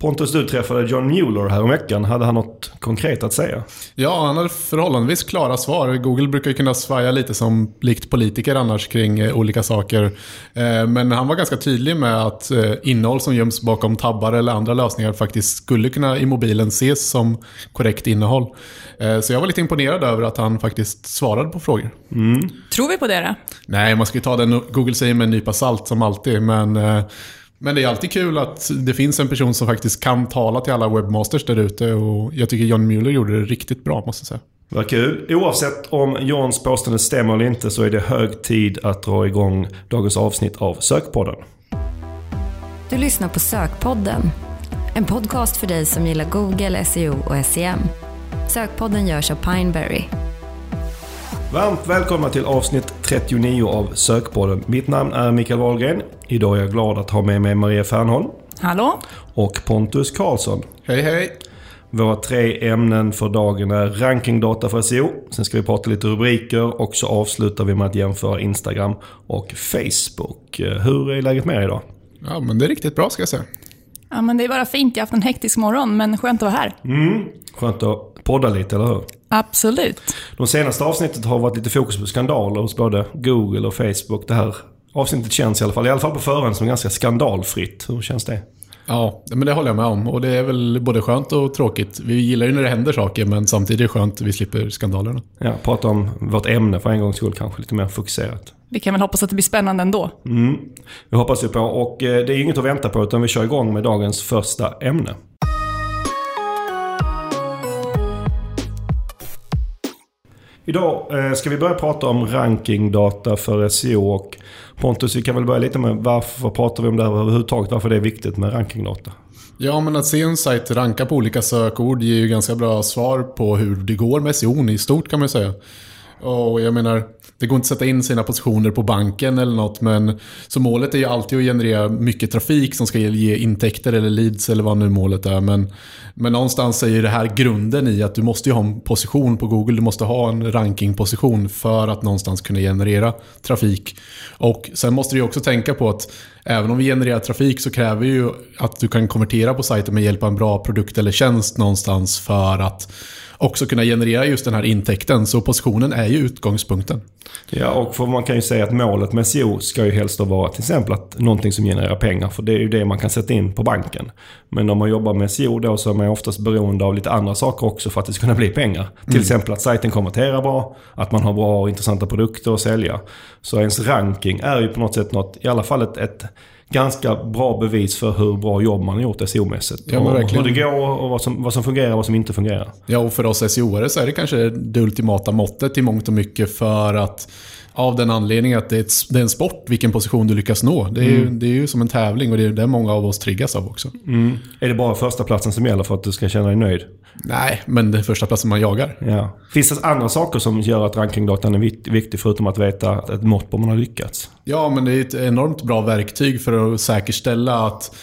Pontus, du träffade John Mueller här om veckan. Hade han något konkret att säga? Ja, han hade förhållandevis klara svar. Google brukar ju kunna svaja lite som likt politiker annars kring eh, olika saker. Eh, men han var ganska tydlig med att eh, innehåll som göms bakom tabbar eller andra lösningar faktiskt skulle kunna i mobilen ses som korrekt innehåll. Eh, så jag var lite imponerad över att han faktiskt svarade på frågor. Mm. Tror vi på det då? Nej, man ska ju ta det Google säger med en nypa salt som alltid. Men men det är alltid kul att det finns en person som faktiskt kan tala till alla webbmasters där ute och jag tycker John Mueller gjorde det riktigt bra måste jag säga. Vad kul. Oavsett om Johns påstående stämmer eller inte så är det hög tid att dra igång dagens avsnitt av Sökpodden. Du lyssnar på Sökpodden. En podcast för dig som gillar Google, SEO och SEM. Sökpodden görs av Pineberry. Varmt välkomna till avsnitt 39 av Sökpodden. Mitt namn är Mikael Wahlgren. Idag är jag glad att ha med mig Maria Fernholm. Hallå. Och Pontus Karlsson. Hej hej. Våra tre ämnen för dagen är rankingdata för SEO. Sen ska vi prata lite rubriker och så avslutar vi med att jämföra Instagram och Facebook. Hur är läget med er idag? Ja, men det är riktigt bra ska jag säga. Ja, men det är bara fint. Jag har haft en hektisk morgon, men skönt att vara här. Mm. Skönt att podda lite, eller hur? Absolut. De senaste avsnittet har varit lite fokus på skandaler hos både Google och Facebook. Det här avsnittet känns i alla fall, i alla fall på förhand, som ganska skandalfritt. Hur känns det? Ja, men det håller jag med om. Och det är väl både skönt och tråkigt. Vi gillar ju när det händer saker, men samtidigt är det skönt att vi slipper skandalerna. Ja, prata om vårt ämne för en gångs skull kanske, lite mer fokuserat. Vi kan väl hoppas att det blir spännande ändå. Mm, det hoppas vi på. Och eh, det är inget att vänta på, utan vi kör igång med dagens första ämne. Idag eh, ska vi börja prata om rankingdata för SEO. Och Pontus, vi kan väl börja lite med varför pratar vi om det här överhuvudtaget? Varför det är viktigt med rankingdata? Ja, men att se en sajt ranka på olika sökord ger ju ganska bra svar på hur det går med SEO i stort kan man ju säga. Och jag menar, det går inte att sätta in sina positioner på banken eller något, men så målet är ju alltid att generera mycket trafik som ska ge intäkter eller leads eller vad nu målet är. Men, men någonstans är ju det här grunden i att du måste ha en position på Google, du måste ha en rankingposition för att någonstans kunna generera trafik. Och sen måste du också tänka på att även om vi genererar trafik så kräver ju att du kan konvertera på sajten med hjälp av en bra produkt eller tjänst någonstans för att också kunna generera just den här intäkten. Så positionen är ju utgångspunkten. Ja, och man kan ju säga att målet med SEO ska ju helst då vara till exempel att någonting som genererar pengar. För det är ju det man kan sätta in på banken. Men om man jobbar med SEO då så är man oftast beroende av lite andra saker också för att det ska kunna bli pengar. Mm. Till exempel att sajten konverterar bra, att man har bra och intressanta produkter att sälja. Så ens ranking är ju på något sätt något, i alla fall ett, ett ganska bra bevis för hur bra jobb man har gjort SEO-mässigt. Ja, och hur det går och vad som, vad som fungerar och vad som inte fungerar. Ja, och för oss SEO-are så är det kanske det ultimata måttet i mångt och mycket för att av den anledningen att det är, ett, det är en sport vilken position du lyckas nå. Det är, mm. ju, det är ju som en tävling och det är det många av oss triggas av också. Mm. Är det bara första platsen som gäller för att du ska känna dig nöjd? Nej, men det är första platsen man jagar. Ja. Finns det andra saker som gör att rankingdatan är viktig förutom att veta ett mått på om man har lyckats? Ja, men det är ett enormt bra verktyg för att säkerställa att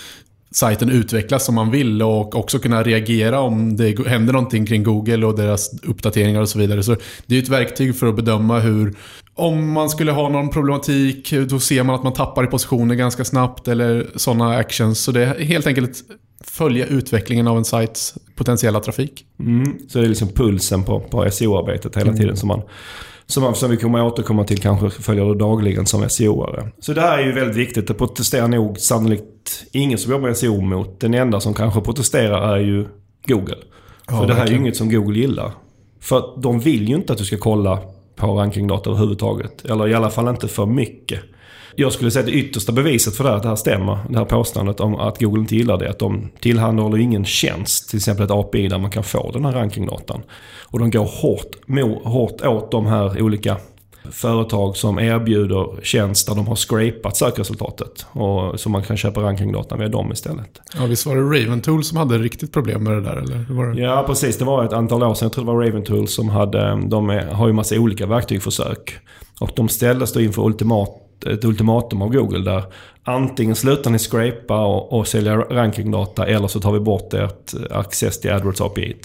sajten utvecklas som man vill och också kunna reagera om det händer någonting kring Google och deras uppdateringar och så vidare. Så det är ett verktyg för att bedöma hur om man skulle ha någon problematik, då ser man att man tappar i positioner ganska snabbt eller sådana actions. Så det är helt enkelt följa utvecklingen av en sajts potentiella trafik. Mm. Så det är liksom pulsen på, på SEO-arbetet hela mm. tiden som man som, man, som vi kommer återkomma till kanske följer du dagligen som SEO-are. Så det här är ju väldigt viktigt. Det protesterar nog sannolikt ingen som jobbar med SEO mot. Den enda som kanske protesterar är ju Google. Ja, För det här är ju inget som Google gillar. För de vill ju inte att du ska kolla på rankingdata överhuvudtaget. Eller i alla fall inte för mycket. Jag skulle säga att det yttersta beviset för det här, att det här stämmer, det här påståendet om att Google inte gillar det, att de tillhandahåller ingen tjänst, till exempel ett API där man kan få den här rankingdatan. Och de går hårt, hårt åt de här olika företag som erbjuder tjänst där de har scrapat sökresultatet. Och, så man kan köpa rankingdata via dem istället. Ja, visst var det Raventool som hade riktigt problem med det där? Eller? Var det... Ja, precis. Det var ett antal år sedan. Jag tror det var Raventool som hade... De har ju massa olika verktyg för sök. Och de ställdes då inför ultimat ett ultimatum av Google där antingen slutar ni scrapa och, och sälja rankingdata eller så tar vi bort ert access till AdWords API.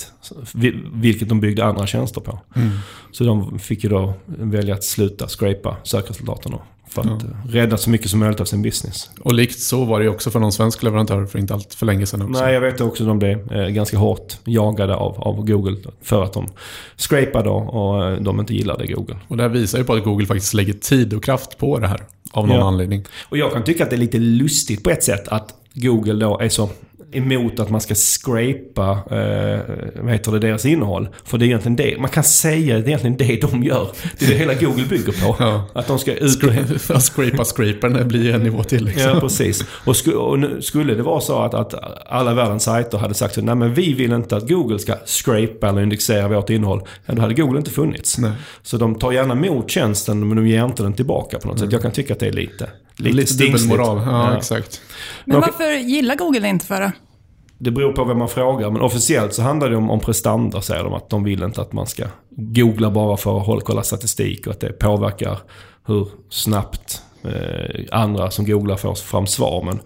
Vilket de byggde andra tjänster på. Mm. Så de fick ju då välja att sluta scrapa sökresultaten och För att rädda så mycket som möjligt av sin business. Och likt så var det ju också för någon svensk leverantör för inte allt för länge sedan också. Nej, jag vet också att de blev eh, ganska hårt jagade av, av Google för att de scrapade och, och eh, de inte gillade Google. Och det här visar ju på att Google faktiskt lägger tid och kraft på det här. Av någon Ja. anledning. Och jag kan tycka att det är lite lustigt på ett sätt att Google då är så emot att man ska scrapa eh, vad heter det, deras innehåll. För det är egentligen det, man kan säga att det är egentligen det de gör. Det är det hela Google bygger på. Ja. Att de ska ut Scra- Scrapa scrapern det blir ju en nivå till liksom. Ja, precis. Och, sku, och nu, skulle det vara så att, att alla världens sajter hade sagt så nej men vi vill inte att Google ska scrapa eller indexera vårt innehåll. Ja, då hade Google inte funnits. Nej. Så de tar gärna emot tjänsten men de ger inte den tillbaka på något sätt. Jag kan tycka att det är lite, lite, Lite dubbelmoral. Ja, Ja. exakt. Men varför gillar Google inte för det? Det beror på vem man frågar, men officiellt så handlar det om, om prestanda säger de. Att de vill inte att man ska googla bara för att hålla, kolla statistik och att det påverkar hur snabbt eh, andra som googlar får fram svar. Men,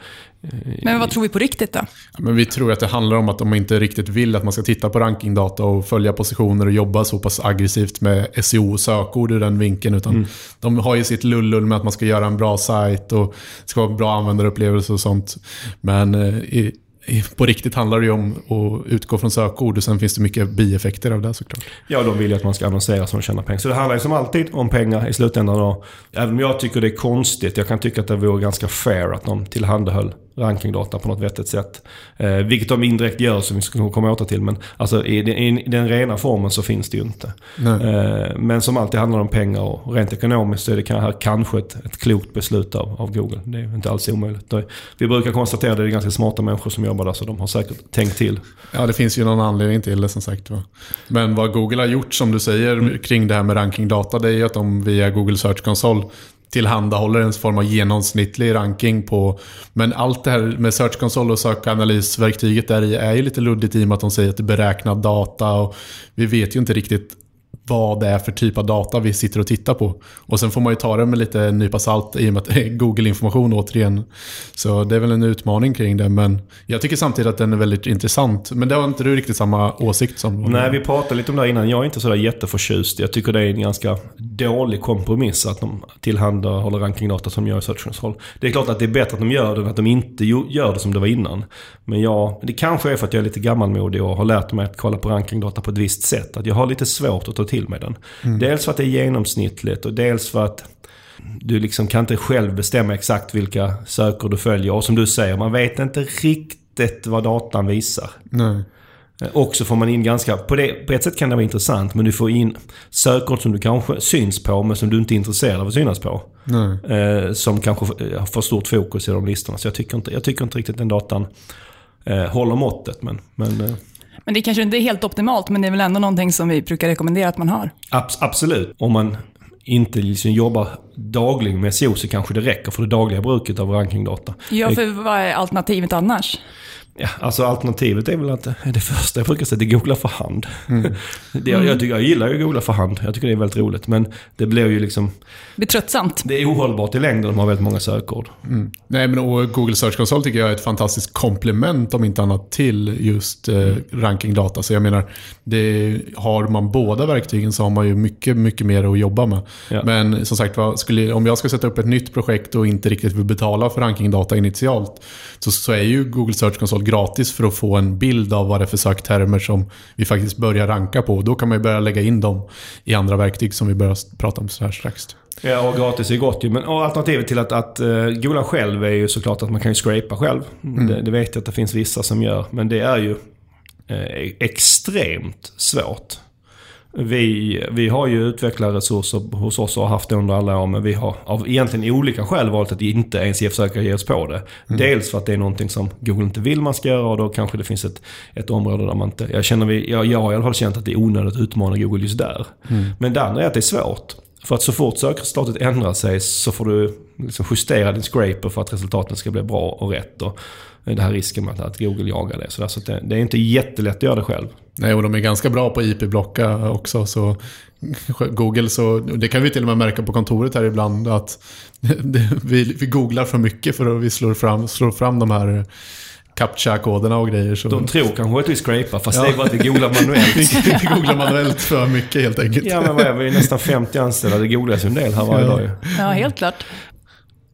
Men vad tror vi på riktigt då? Ja, Men vi tror att det handlar om att de inte riktigt vill att man ska titta på rankingdata och följa positioner och jobba så pass aggressivt med SEO och sökord ur den vinkeln. Utan Mm. de har ju sitt lullull med att man ska göra en bra sajt och det ska vara bra användarupplevelse och sånt. Men eh, i, i, på riktigt handlar det ju om att utgå från sökord och sen finns det mycket bieffekter av det såklart. Ja, de vill ju att man ska annonsera så de tjänar pengar. Så det handlar ju som alltid om pengar i slutändan. Och även om jag tycker det är konstigt, jag kan tycka att det vore ganska fair att de tillhandahöll rankingdata på något vettigt sätt. Eh, vilket de indirekt gör som vi ska komma åter till. Men alltså, i, den- i den rena formen så finns det ju inte. Eh, men som alltid handlar det om pengar och rent ekonomiskt så är det här kanske ett, ett klokt beslut av, av Google. Det är inte alls omöjligt. Det- Vi brukar konstatera att det är ganska smarta människor som jobbar där så de har säkert tänkt till. Ja, det finns ju någon anledning till det som sagt. Va? Men vad Google har gjort, som du säger, kring det här med rankingdata, det är ju att de via Google Search Console tillhandahåller en form av genomsnittlig ranking på... Men allt det här med Search Console och sökanalysverktyget där i är ju lite luddigt i och med att de säger att det är beräknad data och vi vet ju inte riktigt vad det är för typ av data vi sitter och tittar på. Och sen får man ju ta det med lite nypa salt i och med att det är Google-information återigen. Så det är väl en utmaning kring det. Men jag tycker samtidigt att den är väldigt intressant. Men det har inte du riktigt samma åsikt som... Nej, vi pratade lite om det här innan. Jag är inte sådär jätteförtjust. Jag tycker det är en ganska dålig kompromiss att de tillhandahåller rankingdata som gör i Search Det är klart att det är bättre att de gör det än att de inte gör det som det var innan. Men jag, det kanske är för att jag är lite gammalmodig och har lärt mig att kolla på rankingdata på ett visst sätt. Att jag har lite svårt att ta till mig den. Dels för att det är genomsnittligt och dels för att du liksom kan inte själv bestämma exakt vilka sökord du följer. Och som du säger, man vet inte riktigt vad datan visar. Nej. Eh, Och så får man in ganska... På, det, på ett sätt kan det vara intressant, men du får in sökord som du kanske syns på, men som du inte är intresserad av att synas på. Eh, som kanske eh, får stort fokus i de listorna. Så jag tycker inte, jag tycker inte riktigt den datan eh, håller måttet. Men, men eh, Men det kanske inte är helt optimalt, men det är väl ändå någonting som vi brukar rekommendera att man har. abs- absolut, om man inte liksom jobbar dagligen med SEO så kanske det räcker för det dagliga bruket av rankingdata. Ja, för vad är alternativet annars? Ja, alltså alternativet är väl att det första jag brukar säga är googla för hand. det, jag, jag, tycker, jag gillar ju att googla för hand. Jag tycker det är väldigt roligt. Men det blir ju liksom... Det blir tröttsamt. Det är ohållbart i längden om man har väldigt många sökord. Nej, men och Google Search Console tycker jag är ett fantastiskt komplement om inte annat till just eh, rankingdata. Så jag menar, det, har man båda verktygen så har man ju mycket, mycket mer att jobba med. Ja. Men som sagt vad, skulle, om jag ska sätta upp ett nytt projekt och inte riktigt vill betala för rankingdata initialt så, så är ju Google Search Console gratis för att få en bild av vad det är för söktermer som vi faktiskt börjar ranka på. Då kan man ju börja lägga in dem i andra verktyg som vi börjar prata om så här strax. Ja, och gratis är gott ju. Men och alternativet till att, att uh, googla själv är ju såklart att man kan ju scrapa själv. Det, det vet jag att det finns vissa som gör. Men det är ju eh, extremt svårt. Vi, vi har ju utvecklarresurser hos oss och har haft det under alla år. Men vi har av egentligen olika skäl valt att inte ens ge- försöka ge oss på det. Dels för att det är någonting som Google inte vill man ska göra och då kanske det finns ett, ett område där man inte... Jag, känner vi, jag, jag har i alla fall känt att det är onödigt att utmana Google just där. Men det andra är att det är svårt. För att så fort sökresultatet ändrar sig så får du liksom justera din scraper för att resultaten ska bli bra och rätt. Och det här risken med att Google jagar det. Så, där, så det, det är inte jättelätt att göra det själv. Nej, och de är ganska bra på IP-blocka också. Så Google, så, det kan vi till och med märka på kontoret här ibland. att det, vi, vi googlar för mycket för att vi slår fram, slår fram de här captcha-koderna och grejer. Så De tror kanske att vi scrapar fast Ja. det är bara att vi googlar manuellt. vi, googlar manuellt för mycket helt enkelt. ja men vad är vi? Vi är nästan 50 anställda. Det googlas ju en del här varje Ja. dag ju. Ja, helt klart.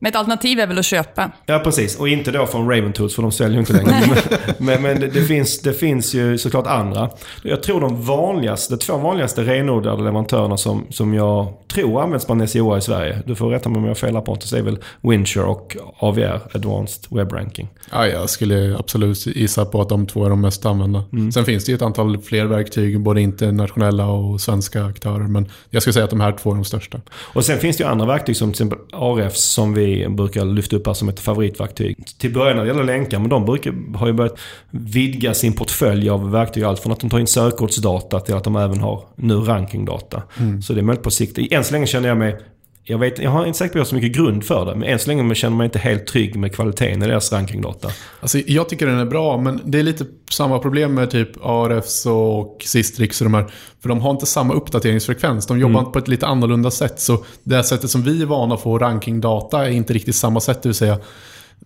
Men ett alternativ är väl att köpa? Ja, precis. Och inte då från Raven Tools, för de säljer ju inte längre. men men, men det, det, finns, det finns ju såklart andra. Jag tror de vanligaste, de två vanligaste renodlade leverantörerna som, som jag tror används bland SEO i Sverige. Du får rätta mig om jag har fel på det. är väl Winshare och AVR, Advanced Web Ranking. Ja, jag skulle absolut gissa på att de två är de mest använda. Mm. Sen finns det ju ett antal fler verktyg, både internationella och svenska aktörer. Men jag skulle säga att de här två är de största. Och sen finns det ju andra verktyg som till exempel ARFs som vi brukar lyfta upp här som ett favoritverktyg. Till början när det gäller länkar, men de brukar, har ju börjat vidga sin portfölj av verktyg. Allt från att de tar in sökordsdata till att de även har nu rankingdata. Mm. Så det är möjligt på sikt. Än så länge känner jag mig jag, vet, jag har inte säkert på att jag så mycket grund för det, men än så länge känner mig inte helt trygg med kvaliteten i deras rankingdata. Alltså, jag tycker den är bra, men det är lite samma problem med typ ARFs och Sistrix och de här. För de har inte samma uppdateringsfrekvens. De jobbar mm. på ett lite annorlunda sätt. Så det sättet som vi är vana att få rankingdata är inte riktigt samma sätt. Det vill säga,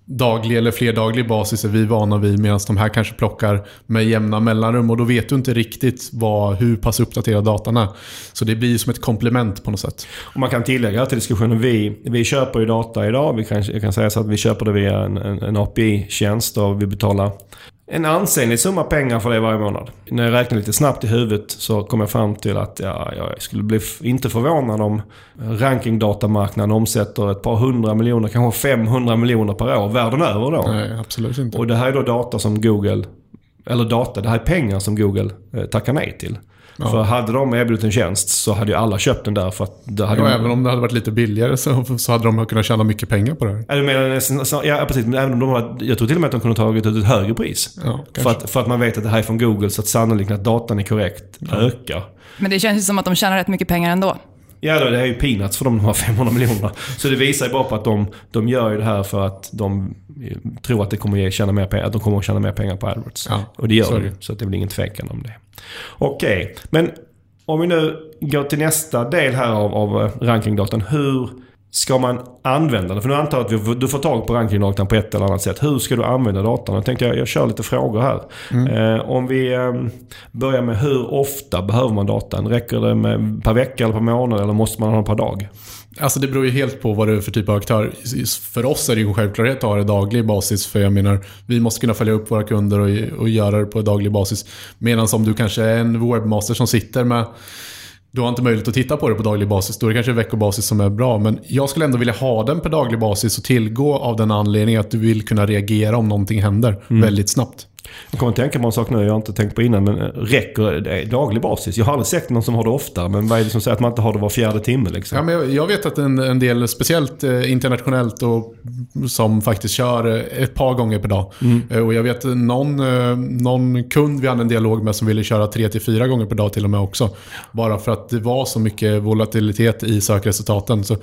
daglig eller flerdaglig basis är vi vana vid medan de här kanske plockar med jämna mellanrum och då vet du inte riktigt vad, hur pass uppdaterad datan är. Så det blir som ett komplement på något sätt. Och man kan tillägga till diskussionen, vi, vi köper ju data idag. Vi kan, jag kan säga så att vi köper det via en, en, en API-tjänst och vi betalar en ansenlig summa pengar för det varje månad. När jag räknar lite snabbt i huvudet så kom jag fram till att ja, jag skulle bli inte förvånad om rankingdatamarknaden omsätter ett par hundra miljoner, kanske 500 miljoner per år världen över då. Nej, absolut inte. Och det här är då data som Google, eller data, det här är pengar som Google eh, tackar nej till. Ja. För hade de erbjudit en tjänst så hade ju alla köpt den där för att... Det hade ja, de... även om det hade varit lite billigare så, så hade de kunnat tjäna mycket pengar på det här. Menar, ja, precis. Men även om de hade, jag tror till och med att de kunde tagit ut ett högre pris. Ja, för, att, för att man vet att det här är från Google så att sannolikt att datan är korrekt ja. ökar. Men det känns ju som att de tjänar rätt mycket pengar ändå. Ja, det är ju peanuts för de här 500 miljonerna. Så det visar ju bara på att de, de gör ju det här för att de tror att, det kommer ge, tjäna mer pengar, att de kommer att tjäna mer pengar på AdWords. Ja, och det gör de Så det är väl ingen tvekan om det. Okej, okay. men om vi nu går till nästa del här av, av eh, rankingdatan. Hur ska man använda den? För nu antar jag att du får tag på rankingdatan på ett eller annat sätt. Hur ska du använda datan? Jag tänkte jag, jag kör lite frågor här. Mm. Eh, om vi eh, börjar med hur ofta behöver man datan? Räcker det med per vecka eller per månad eller måste man ha den per dag? Alltså det beror ju helt på vad det är för typ av aktör. För oss är det ju en självklarhet att ha det daglig basis. För jag menar, vi måste kunna följa upp våra kunder och, och göra det på daglig basis. Medan om du kanske är en webbmaster som sitter med du har inte möjlighet att titta på det på daglig basis. Då är det kanske veckobasis som är bra. Men jag skulle ändå vilja ha den på daglig basis och tillgå av den anledningen att du vill kunna reagera om någonting händer mm. väldigt snabbt. Jag kommer att tänka på en sak nu jag har inte tänkt på innan. Men räcker det daglig basis? Jag har aldrig sett någon som har det ofta. Men vad är det som säger att man inte har det var fjärde timme? Liksom? Ja, men jag, jag vet att en, en del, speciellt eh, internationellt, och, som faktiskt kör eh, ett par gånger per dag. Mm. Eh, och jag vet någon, eh, någon kund vi hade en dialog med som ville köra tre till fyra gånger per dag till och med också. Bara för att det var så mycket volatilitet i sökresultaten. Så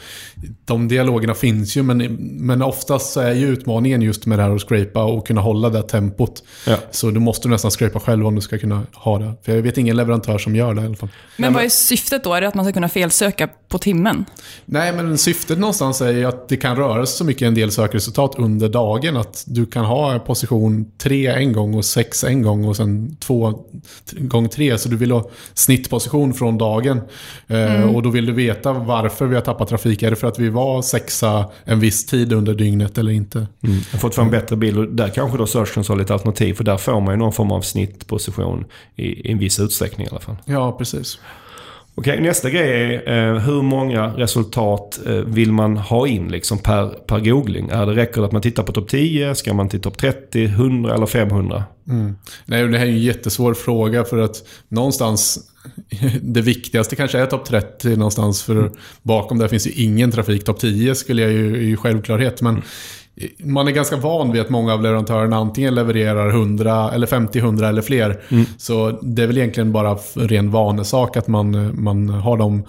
de dialogerna finns ju, men, men oftast är ju utmaningen just med det här att scrapa och kunna hålla det tempot. Ja. Så du måste nästan scrapa själv om du ska kunna ha det. För jag vet ingen leverantör som gör det i alla fall. Men vad är syftet då? Är det att man ska kunna felsöka på timmen? Nej, men syftet någonstans är ju att det kan röra sig så mycket en del sökresultat under dagen. Att du kan ha position 3 en gång och 6 en gång och sen 2 gånger 3. Så du vill ha snittposition från dagen. Eh, mm. och då vill du veta varför vi har tappat trafik. Är det för att vi var sexa en viss tid under dygnet eller inte? Mm. Jag har fått fram en bättre bild och där kanske då Search har lite alternativ. För där får man ju någon form av snittposition i, i en viss utsträckning i alla fall. Ja, precis. Okej, nästa grej är eh, hur många resultat eh, vill man ha in liksom per, per googling? Är det räcker det att man tittar på topp 10? Ska man till topp 30, 100 eller 500? Mm. Nej, det här är en jättesvår fråga för att någonstans det viktigaste kanske är topp 30 någonstans. För mm. bakom där finns ju ingen trafik. Topp 10 skulle jag ju i självklarhet. Men mm man är ganska van vid att många av leverantörerna antingen levererar 100 eller 50, 100 eller fler. Mm. Så det är väl egentligen bara ren vanesak att man, man har dem.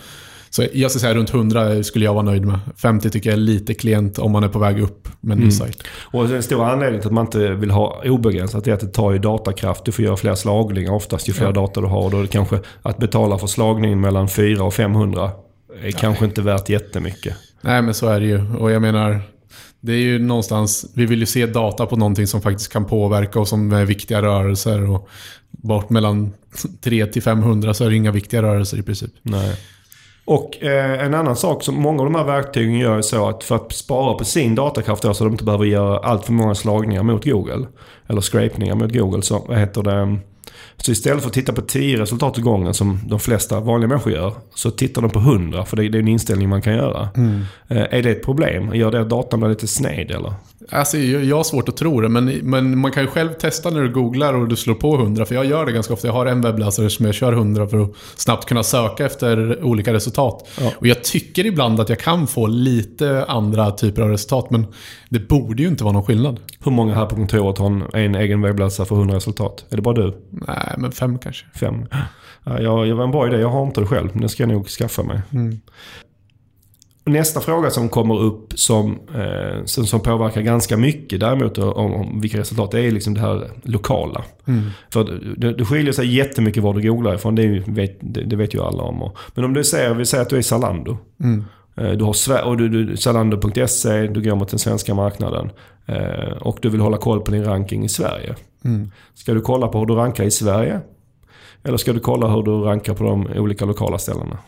Så jag skulle säga runt 100 skulle jag vara nöjd med. 50 tycker jag är lite klent om man är på väg upp med en ny mm. sajt. Och den stora anledningen till att man inte vill ha obegränsat är att det tar ju datakraft. Du får göra fler slagningar oftast ju fler ja. data du har. Då är det kanske att betala för slagningen mellan 4 och 500 är Nej. kanske inte värt jättemycket. Nej men så är det ju. Och jag menar, det är ju någonstans, vi vill ju se data på någonting som faktiskt kan påverka och som är viktiga rörelser. Och bort mellan 3 till 500 så är det inga viktiga rörelser i princip. Nej. Och eh, en annan sak som många av de här verktygen gör är så att för att spara på sin datakraft då, så de inte behöver göra allt för många slagningar mot Google. Eller scrapningar mot Google. Så vad heter det? Så istället för att titta på 10 resultat i gången som de flesta vanliga människor gör. Så tittar de på 100 för det är, det är en inställning man kan göra. Eh, är det ett problem? Gör det att datan blir lite sned eller? Alltså, jag har svårt att tro det, men, men man kan ju själv testa när du googlar och du slår på 100. För jag gör det ganska ofta. Jag har en webbläsare som jag kör 100 för att snabbt kunna söka efter olika resultat. Ja. Och jag tycker ibland att jag kan få lite andra typer av resultat, men det borde ju inte vara någon skillnad. Hur många här på kontoret har en, en egen webbläsare för 100 resultat? Är det bara du? Nej, men fem kanske. Fem? Ja, jag, jag var en bra idé. Jag har inte det själv, men det ska jag nog skaffa mig. Nästa fråga som kommer upp som, eh, som, som påverkar ganska mycket däremot om, om vilka resultat, det är liksom det här lokala. För det, det skiljer sig jättemycket var du googlar ifrån, det, vet, det, det vet ju alla om. Och, men om du säger, vi säger att du är Zalando. Eh, Du har och du, du, Zalando.se, du går mot den svenska marknaden. Eh, och du vill hålla koll på din ranking i Sverige. Ska du kolla på hur du rankar i Sverige? Eller ska du kolla hur du rankar på de olika lokala ställena?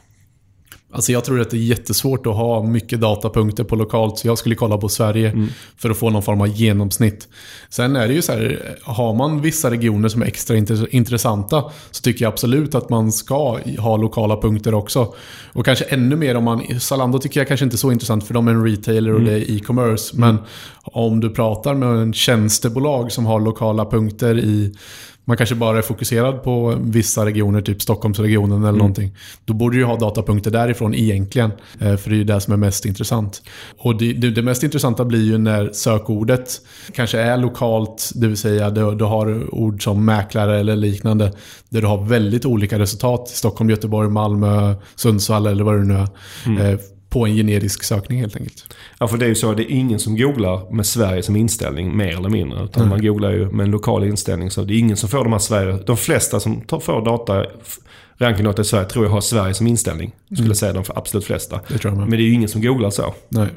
Alltså jag tror att det är jättesvårt att ha mycket datapunkter på lokalt, så jag skulle kolla på Sverige för att få någon form av genomsnitt. Sen är det ju så här, har man vissa regioner som är extra intressanta så tycker jag absolut att man ska ha lokala punkter också. Och kanske ännu mer om man, Zalando tycker jag kanske inte är så intressant för de är en retailer och det är e-commerce. Men om du pratar med en tjänstebolag som har lokala punkter i man kanske bara är fokuserad på vissa regioner, typ Stockholmsregionen eller någonting. Då borde du ha datapunkter därifrån egentligen. eh, För det är ju det som är mest intressant. Och det, det, mest intressanta blir ju när sökordet kanske är lokalt, det vill säga du, du har ord som mäklare eller liknande. Där du har väldigt olika resultat. Stockholm, Göteborg, Malmö, Sundsvall eller vad det nu är. eh, På en generisk sökning helt enkelt. Ja, för det är ju så. Det är ingen som googlar med Sverige som inställning, mer eller mindre. Utan man googlar ju med en lokal inställning. Så det är ingen som får de här Sverige... De flesta som tar, får data, rankingdata i Sverige, tror jag har Sverige som inställning. Skulle säga de absolut flesta. Det. Men det är ju ingen som googlar så. Nej.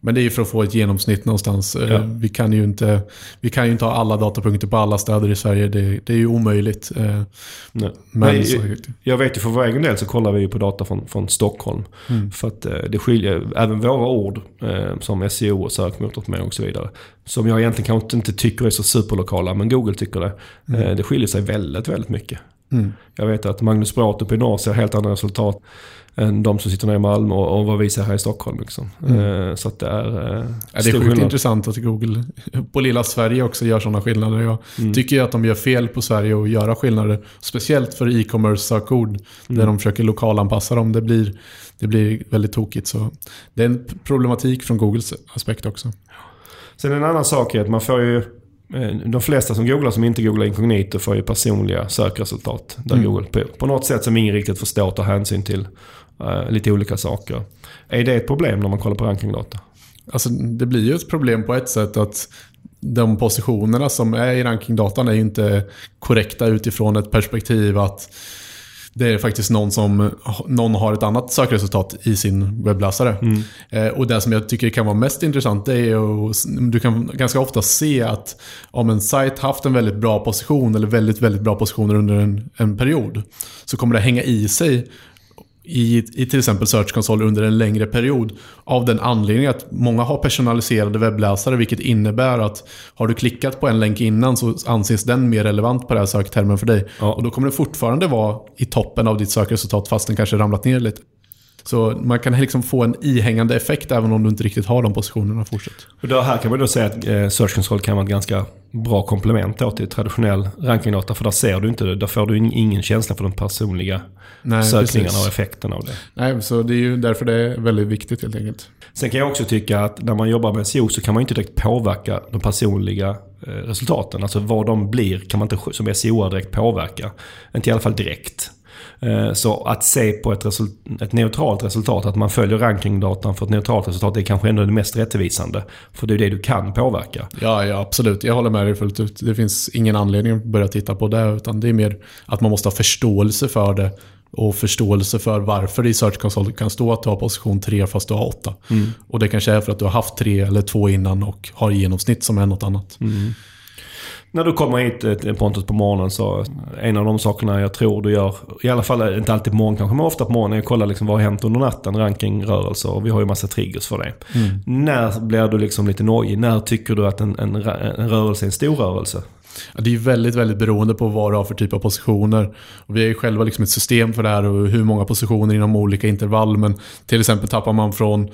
Men det är ju för att få ett genomsnitt någonstans. Eh, Ja. Vi, kan ju inte, vi kan ju inte ha alla datapunkter på alla städer i Sverige. Det, det är ju omöjligt. Eh, Nej. Men så, jag, jag vet ju för vår egen del så kollar vi ju på data från, från Stockholm. För att eh, det skiljer, även våra ord som SEO och sökmotoroptimering och så vidare. Som jag egentligen kanske inte tycker är så superlokala, men Google tycker det. Eh, det skiljer sig väldigt, väldigt mycket. mm. Jag vet att Magnus Braath uppe i norr ser helt andra resultat än de som sitter nere i Malmö och, och vad vi ser här i Stockholm. Liksom. Eh, så att det är eh, Ja, det är sjukt intressant att Google på lilla Sverige också gör sådana skillnader. Jag Mm. tycker ju att de gör fel på Sverige att göra skillnader. Speciellt för e-commerce sökord. Mm. Där de försöker lokalanpassa dem. Det blir, det blir väldigt tokigt. Så det är en problematik från Googles aspekt också. Sen en annan sak är att man får ju... eh, De flesta som googlar som inte googlar inkognito får ju personliga sökresultat. Där Mm. Google på, på något sätt som ingen riktigt förstår tar hänsyn till lite olika saker. Är det ett problem när man kollar på rankingdata? Alltså, det blir ju ett problem på ett sätt att de positionerna som är i rankingdatan är ju inte korrekta utifrån ett perspektiv att det är faktiskt någon som någon har ett annat sökresultat i sin webbläsare. Eh, och det som jag tycker kan vara mest intressant det är ju, du kan ganska ofta se att om en sajt haft en väldigt bra position eller väldigt, väldigt bra positioner under en, en period så kommer det hänga i sig i, i till exempel Search Console under en längre period. Av den anledningen att många har personaliserade webbläsare vilket innebär att har du klickat på en länk innan så anses den mer relevant på den här söktermen för dig. Ja. Och då kommer den fortfarande vara i toppen av ditt sökresultat fast den kanske ramlat ner lite. Så man kan liksom få en ihängande effekt även om du inte riktigt har de positionerna fortsatt. Och då, här kan man då säga att eh, Search Console kan vara ett ganska bra komplement då till traditionell rankingdata. För där ser du inte det. Där får du in- ingen känsla för de personliga Nej, sökningarna precis. och effekten av det. Nej, så det är ju därför det är väldigt viktigt helt enkelt. Sen kan jag också tycka att när man jobbar med SEO så kan man inte direkt påverka de personliga eh, resultaten. Alltså vad de blir kan man inte som SEO direkt påverka. Inte i alla fall direkt. Eh, Så att se på ett, result- ett neutralt resultat, att man följer rankingdatan för ett neutralt resultat, det är kanske ändå det mest rättvisande. För det är det du kan påverka. Ja, ja, absolut. Jag håller med dig fullt ut. Det finns ingen anledning att börja titta på det. Utan det är mer att man måste ha förståelse för det. Och förståelse för varför det i Search Console kan stå att du har position 3 fast du har 8. Och det kanske är för att du har haft 3 eller 2 innan och har genomsnitt som är något annat. När du kommer hit eh, Pontus på morgonen så en av de sakerna jag tror du gör, i alla fall inte alltid på morgonen kanske, men ofta på morgonen, är att kolla liksom vad har hänt under natten, rankingrörelser och vi har ju massa triggers för det. Mm. När blir du liksom lite nojig? När tycker du att en, en, en rörelse är en stor rörelse? Det är väldigt, väldigt beroende på vad du har för typ av positioner. Och vi har ju själva liksom ett system för det här och hur många positioner inom olika intervall. Men till exempel tappar man från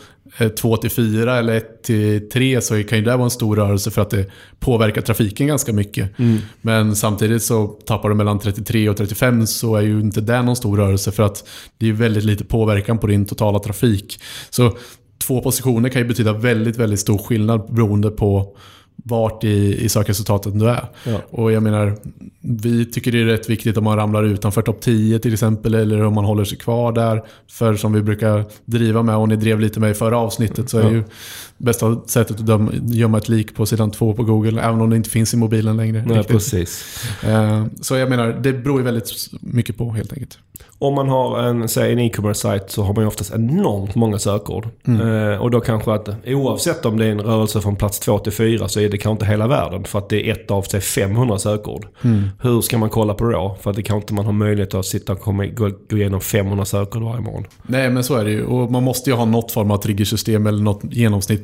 2 till 4 eller 1 till 3 så kan ju det vara en stor rörelse för att det påverkar trafiken ganska mycket. Mm. Men samtidigt så tappar du mellan 33 och 35 så är ju inte det någon stor rörelse för att det är väldigt lite påverkan på din totala trafik. Så två positioner kan ju betyda väldigt, väldigt stor skillnad beroende på vart i, i sökresultatet du är. Ja. Och jag menar, vi tycker det är rätt viktigt om man ramlar utanför topp 10 till exempel, eller om man håller sig kvar där. För som vi brukar driva med, och ni drev lite med i förra avsnittet, så är Ja. ju bästa sättet att döma, gömma ett lik på sidan 2 på Google, även om det inte finns i mobilen längre. Nej, riktigt. precis. Eh, Så jag menar, det beror ju väldigt mycket på helt enkelt. Om man har en, säg en e-commerce sajt så har man ju oftast enormt många sökord. Eh, och då kanske att oavsett om det är en rörelse från plats 2 till 4 så är det kanske inte hela världen. För att det är ett av sig 500 sökord. Hur ska man kolla på det då? För att det kanske inte man har möjlighet att sitta och komma, gå, gå igenom 500 sökord varje morgon. Nej, men så är det ju. Och man måste ju ha något form av triggersystem eller något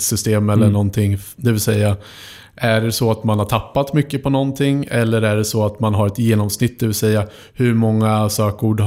genomsnittssystem eller någonting. Det vill säga, är det så att man har tappat mycket på någonting eller är det så att man har ett genomsnitt, det vill säga hur många sökord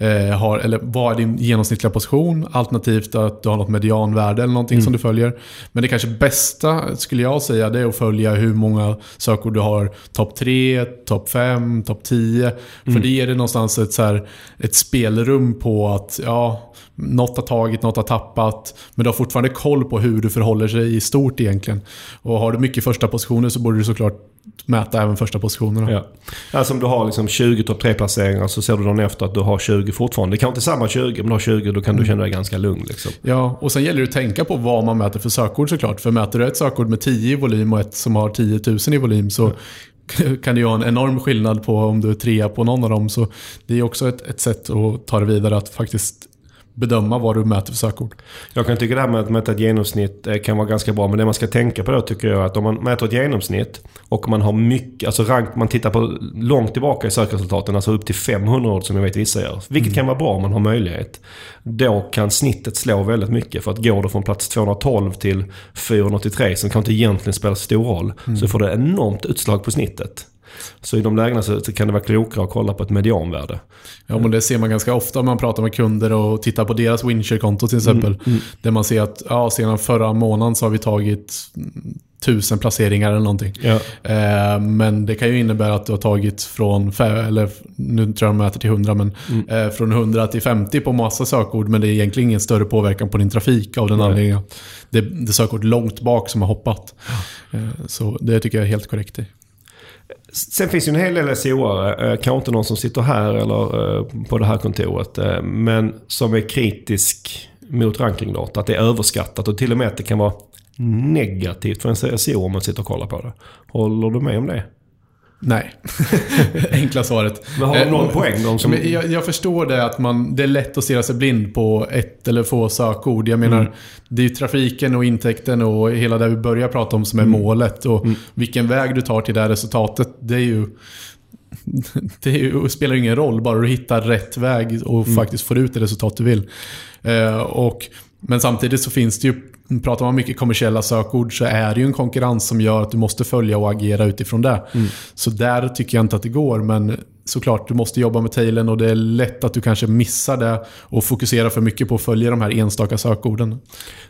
eh, har, eller vad är din genomsnittliga position? Alternativt att du har något medianvärde eller någonting som du följer. Men det kanske bästa, skulle jag säga, det är att följa hur många sökord du har. Topp 3, topp 5, topp 10. För det ger dig någonstans ett, så här, ett spelrum på att, ja, något har tagit, något har tappat. Men du har fortfarande koll på hur du förhåller sig i stort egentligen. Och har du mycket första positioner så borde du såklart mäta även första positionerna. Ja. Alltså om du har liksom 20 topp 3-placeringar så ser du dagen efter att du har 20 fortfarande. Det kanske inte är samma 20, men du har 20 då kan du känna dig ganska lugn. Liksom. Ja, och sen gäller det att tänka på vad man mäter för sökord såklart. För mäter du ett sökord med 10 i volym och ett som har 10 000 i volym så kan det ju ha en enorm skillnad på om du är trea på någon av dem. Så det är också ett, ett sätt att ta det vidare, att faktiskt bedöma vad du mäter för sökord. Jag kan tycka det här med att mäta ett genomsnitt eh, kan vara ganska bra. Men det man ska tänka på då tycker jag är att om man mäter ett genomsnitt och man har mycket, alltså rank, man tittar på långt tillbaka i sökresultaten, alltså upp till 500 ord som jag vet vissa gör. Vilket kan vara bra om man har möjlighet. Då kan snittet slå väldigt mycket. För att går du från plats 212 till 483 som kanske inte egentligen spelar stor roll. Så får det enormt utslag på snittet. Så i de lägena så så kan det vara klokare att kolla på ett medianvärde. Ja, men det ser man ganska ofta om man pratar med kunder och tittar på deras Winshare-konto till exempel. Där man ser att ja, sedan förra månaden så har vi tagit mm, tusen placeringar eller någonting. Ja. Eh, men det kan ju innebära att du har tagit från, eller nu tror jag de mäter till 100, men eh, från 100 till 50 på massa sökord. Men det är egentligen ingen större påverkan på din trafik av den Nej. anledningen. Det, det sökord långt bak som har hoppat. Eh, så det tycker jag är helt korrekt. i. Sen finns ju en hel del SEO-are, eh, kanske inte någon som sitter här eller eh, på det här kontoret, eh, men som är kritisk mot rankingdata. Att det är överskattat och till och med att det kan vara negativt för en SEO om man sitter och kollar på det. Håller du med om det? Nej, enkla svaret. Men har de Eh, någon poäng? De som... Jag, jag förstår det att man, det är lätt att stirra sig blind på ett eller få sökord. Jag menar, Mm. det är ju trafiken och intäkten och hela det vi börjar prata om som är Mm. målet. Och vilken väg du tar till det här resultatet, det är ju... Det är ju, spelar ju ingen roll, bara du hittar rätt väg och Mm. faktiskt får ut det resultat du vill. Eh, och, men samtidigt så finns det ju, pratar man mycket kommersiella sökord så är det ju en konkurrens som gör att du måste följa och agera utifrån det. Mm. Så där tycker jag inte att det går, men såklart, du måste jobba med tailen och det är lätt att du kanske missar det och fokuserar för mycket på att följa de här enstaka sökorden.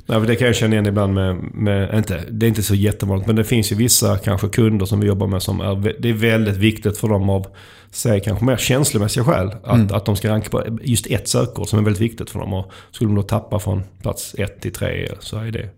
Nej, för det kan jag känna igen ibland med, med inte, det är inte så jättevanligt, men det finns ju vissa kanske kunder som vi jobbar med som är, det är väldigt viktigt för dem av, säg kanske mer känslomässiga skäl, att, att de ska ranka på just ett sökord som är väldigt viktigt för dem. Och skulle de då tappa från plats 1 till 3 så är det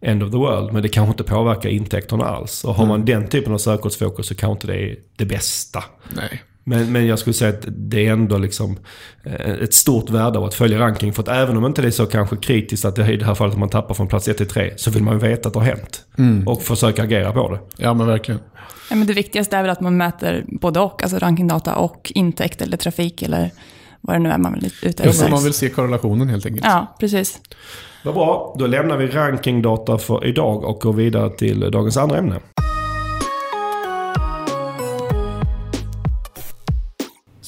end of the world. Men det kanske inte påverkar intäkterna alls. Och har man den typen av sökordsfokus så kanske inte det är det bästa. Nej. Men, men jag skulle säga att det är ändå liksom eh, ett stort värde av att följa ranking. För att även om inte det är så kanske kritiskt att det är i det här fallet att man tappar från plats 1 till 3 så vill man ju veta att det har hänt. Och försöka agera på det. Ja, men verkligen. Ja, men det viktigaste är väl att man mäter både och, alltså rankingdata och intäkt eller trafik eller vad det nu är man vill ute Ja, efter. men man vill se korrelationen helt enkelt. Ja, precis. Vad bra, då lämnar vi rankingdata för idag och går vidare till dagens andra ämne.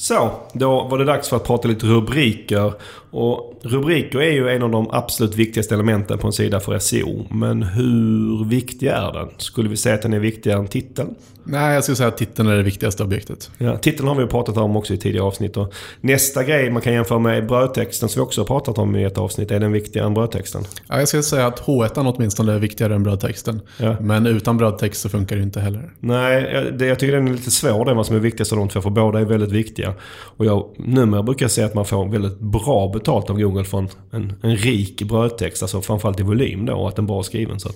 Så, då var det dags för att prata lite rubriker. Och rubriker är ju en av de absolut viktigaste elementen på en sida för SEO. Men hur viktig är den? Skulle vi säga att den är viktigare än titeln? Nej, jag skulle säga att titeln är det viktigaste objektet. Ja, titeln har vi pratat om också i tidigare avsnitt. Och nästa grej man kan jämföra med brödtexten som vi också har pratat om i ett avsnitt. Är den viktigare än brödtexten? Ja, jag skulle säga att H1 åtminstone är viktigare än brödtexten. Ja. Men utan brödtext så funkar det inte heller. Nej, jag- det, jag tycker den är lite svår den vad som är viktigast av de två. För båda är väldigt viktiga. Och jag, numera brukar jag säga att man får väldigt bra betalt av Google för en, en, en rik brödtext. Alltså framförallt i volym då. Och att den är bra skriven. Så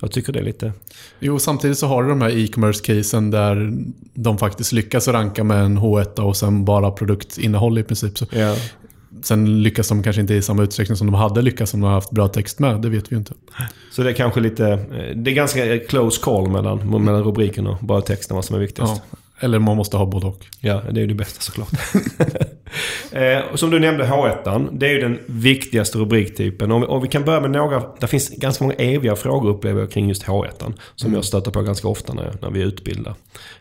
jag tycker det är lite... Jo, samtidigt så har du de här e-commerce-casen där de faktiskt lyckas ranka med en H1 och sen bara produktinnehåll i princip. Så Ja. sen lyckas de kanske inte i samma utsträckning som de hade lyckats om de haft bra text med. Det vet vi ju inte. Så det är kanske lite... Det är ganska close call mellan, mellan rubriken och brödtexten vad som är viktigast. Ja. Eller man måste ha både och. Ja, det är ju det bästa såklart. eh, som du nämnde, H1. Det är ju den viktigaste rubriktypen. Och, och vi kan börja med några... Det finns ganska många eviga frågor upplever jag kring just H1. Som jag stöter på ganska ofta när, när vi utbildar.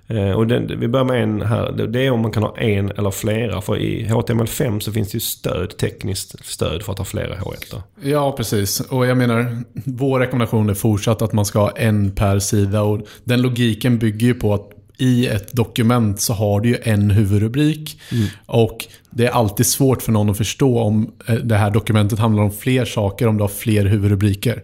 Eh, och den, vi börjar med en här. Det- Det är om man kan ha en eller flera. För i HTML5 så finns det ju stöd, tekniskt stöd för att ha flera H1. Ja, precis. Och jag menar, vår rekommendation är fortsatt att man ska ha en per sida. Och den logiken bygger ju på att i ett dokument så har du ju en huvudrubrik. Och det är alltid svårt för någon att förstå om eh, det här dokumentet handlar om fler saker, om du har fler huvudrubriker.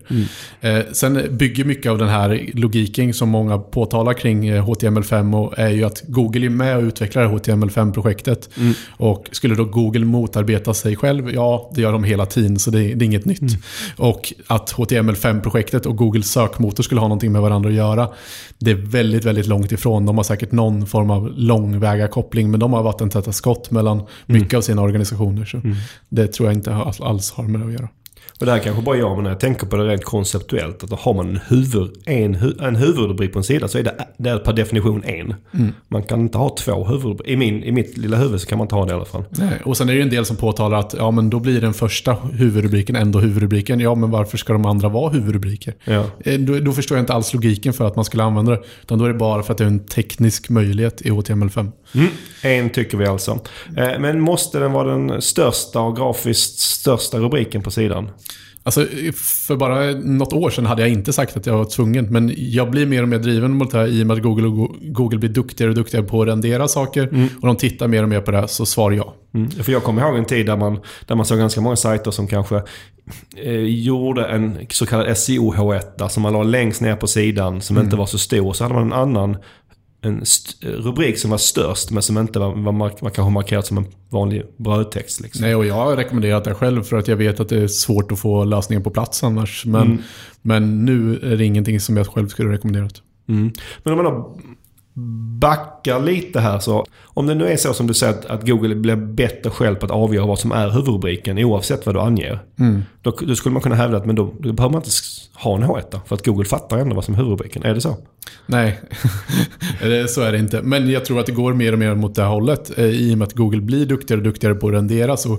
Eh, sen bygger mycket av den här logiken som många påtalar kring eh, HTML5 och är ju att Google är med och utvecklar HTML5-projektet. Och skulle då Google motarbeta sig själv? Ja, det gör de hela tiden, så det, det är inget nytt. Och att HTML5-projektet och Googles sökmotor skulle ha någonting med varandra att göra, det är väldigt, väldigt långt ifrån. De har säkert någon form av långväga koppling, men de har vattentäta skott mellan mycket av sina organisationer. Så det tror jag inte alls- har med det att göra. Och det här kanske bara jag, men när jag tänker på det rent konceptuellt. Att har man en, huvud, en, en huvudrubrik på en sida så är det, det är per definition en. Man kan inte ha två huvudrubriker. I, min, I mitt lilla huvud så kan man inte ha det i alla fall. Nej, och sen är det ju en del som påtalar att ja, men då blir den första huvudrubriken ändå huvudrubriken. Ja, men varför ska de andra vara huvudrubriker? Ja. Eh, Då, då förstår jag inte alls logiken för att man skulle använda det. Utan då är det bara för att det är en teknisk möjlighet i HTML5. Mm. En tycker vi alltså. Eh, Men måste den vara den största och grafiskt största rubriken på sidan? Alltså, för bara något år sedan hade jag inte sagt att jag var tvungen. Men jag blir mer och mer driven mot det här i och med att Google, och Google blir duktigare och duktigare på att rendera saker. Och de tittar mer och mer på det här, så svar ja. Mm. För jag kommer ihåg en tid där man, där man såg ganska många sajter som kanske eh, gjorde en så kallad SEO-H1 som man la längst ner på sidan som inte var så stor. Så hade man en annan en rubrik som var störst men som inte var, var mark- var kanske markerat som en vanlig brödtext. Liksom. Nej, och jag har rekommenderat det själv för att jag vet att det är svårt att få lösningen på plats annars. Men, men nu är det ingenting som jag själv skulle rekommenderat. Mm. Men om man då backar lite här så. Om det nu är så som du säger att, att Google blir bättre själv på att avgöra vad som är huvudrubriken oavsett vad du anger. Då, då skulle man kunna hävda att men då, då behöver man inte ha en H1 för att Google fattar ändå vad som är huvudrubriken. Är det så? Nej, Det- så är det inte. Men jag tror att det går mer och mer mot det här hållet. Eh, I och med att Google blir duktigare och duktigare på att rendera så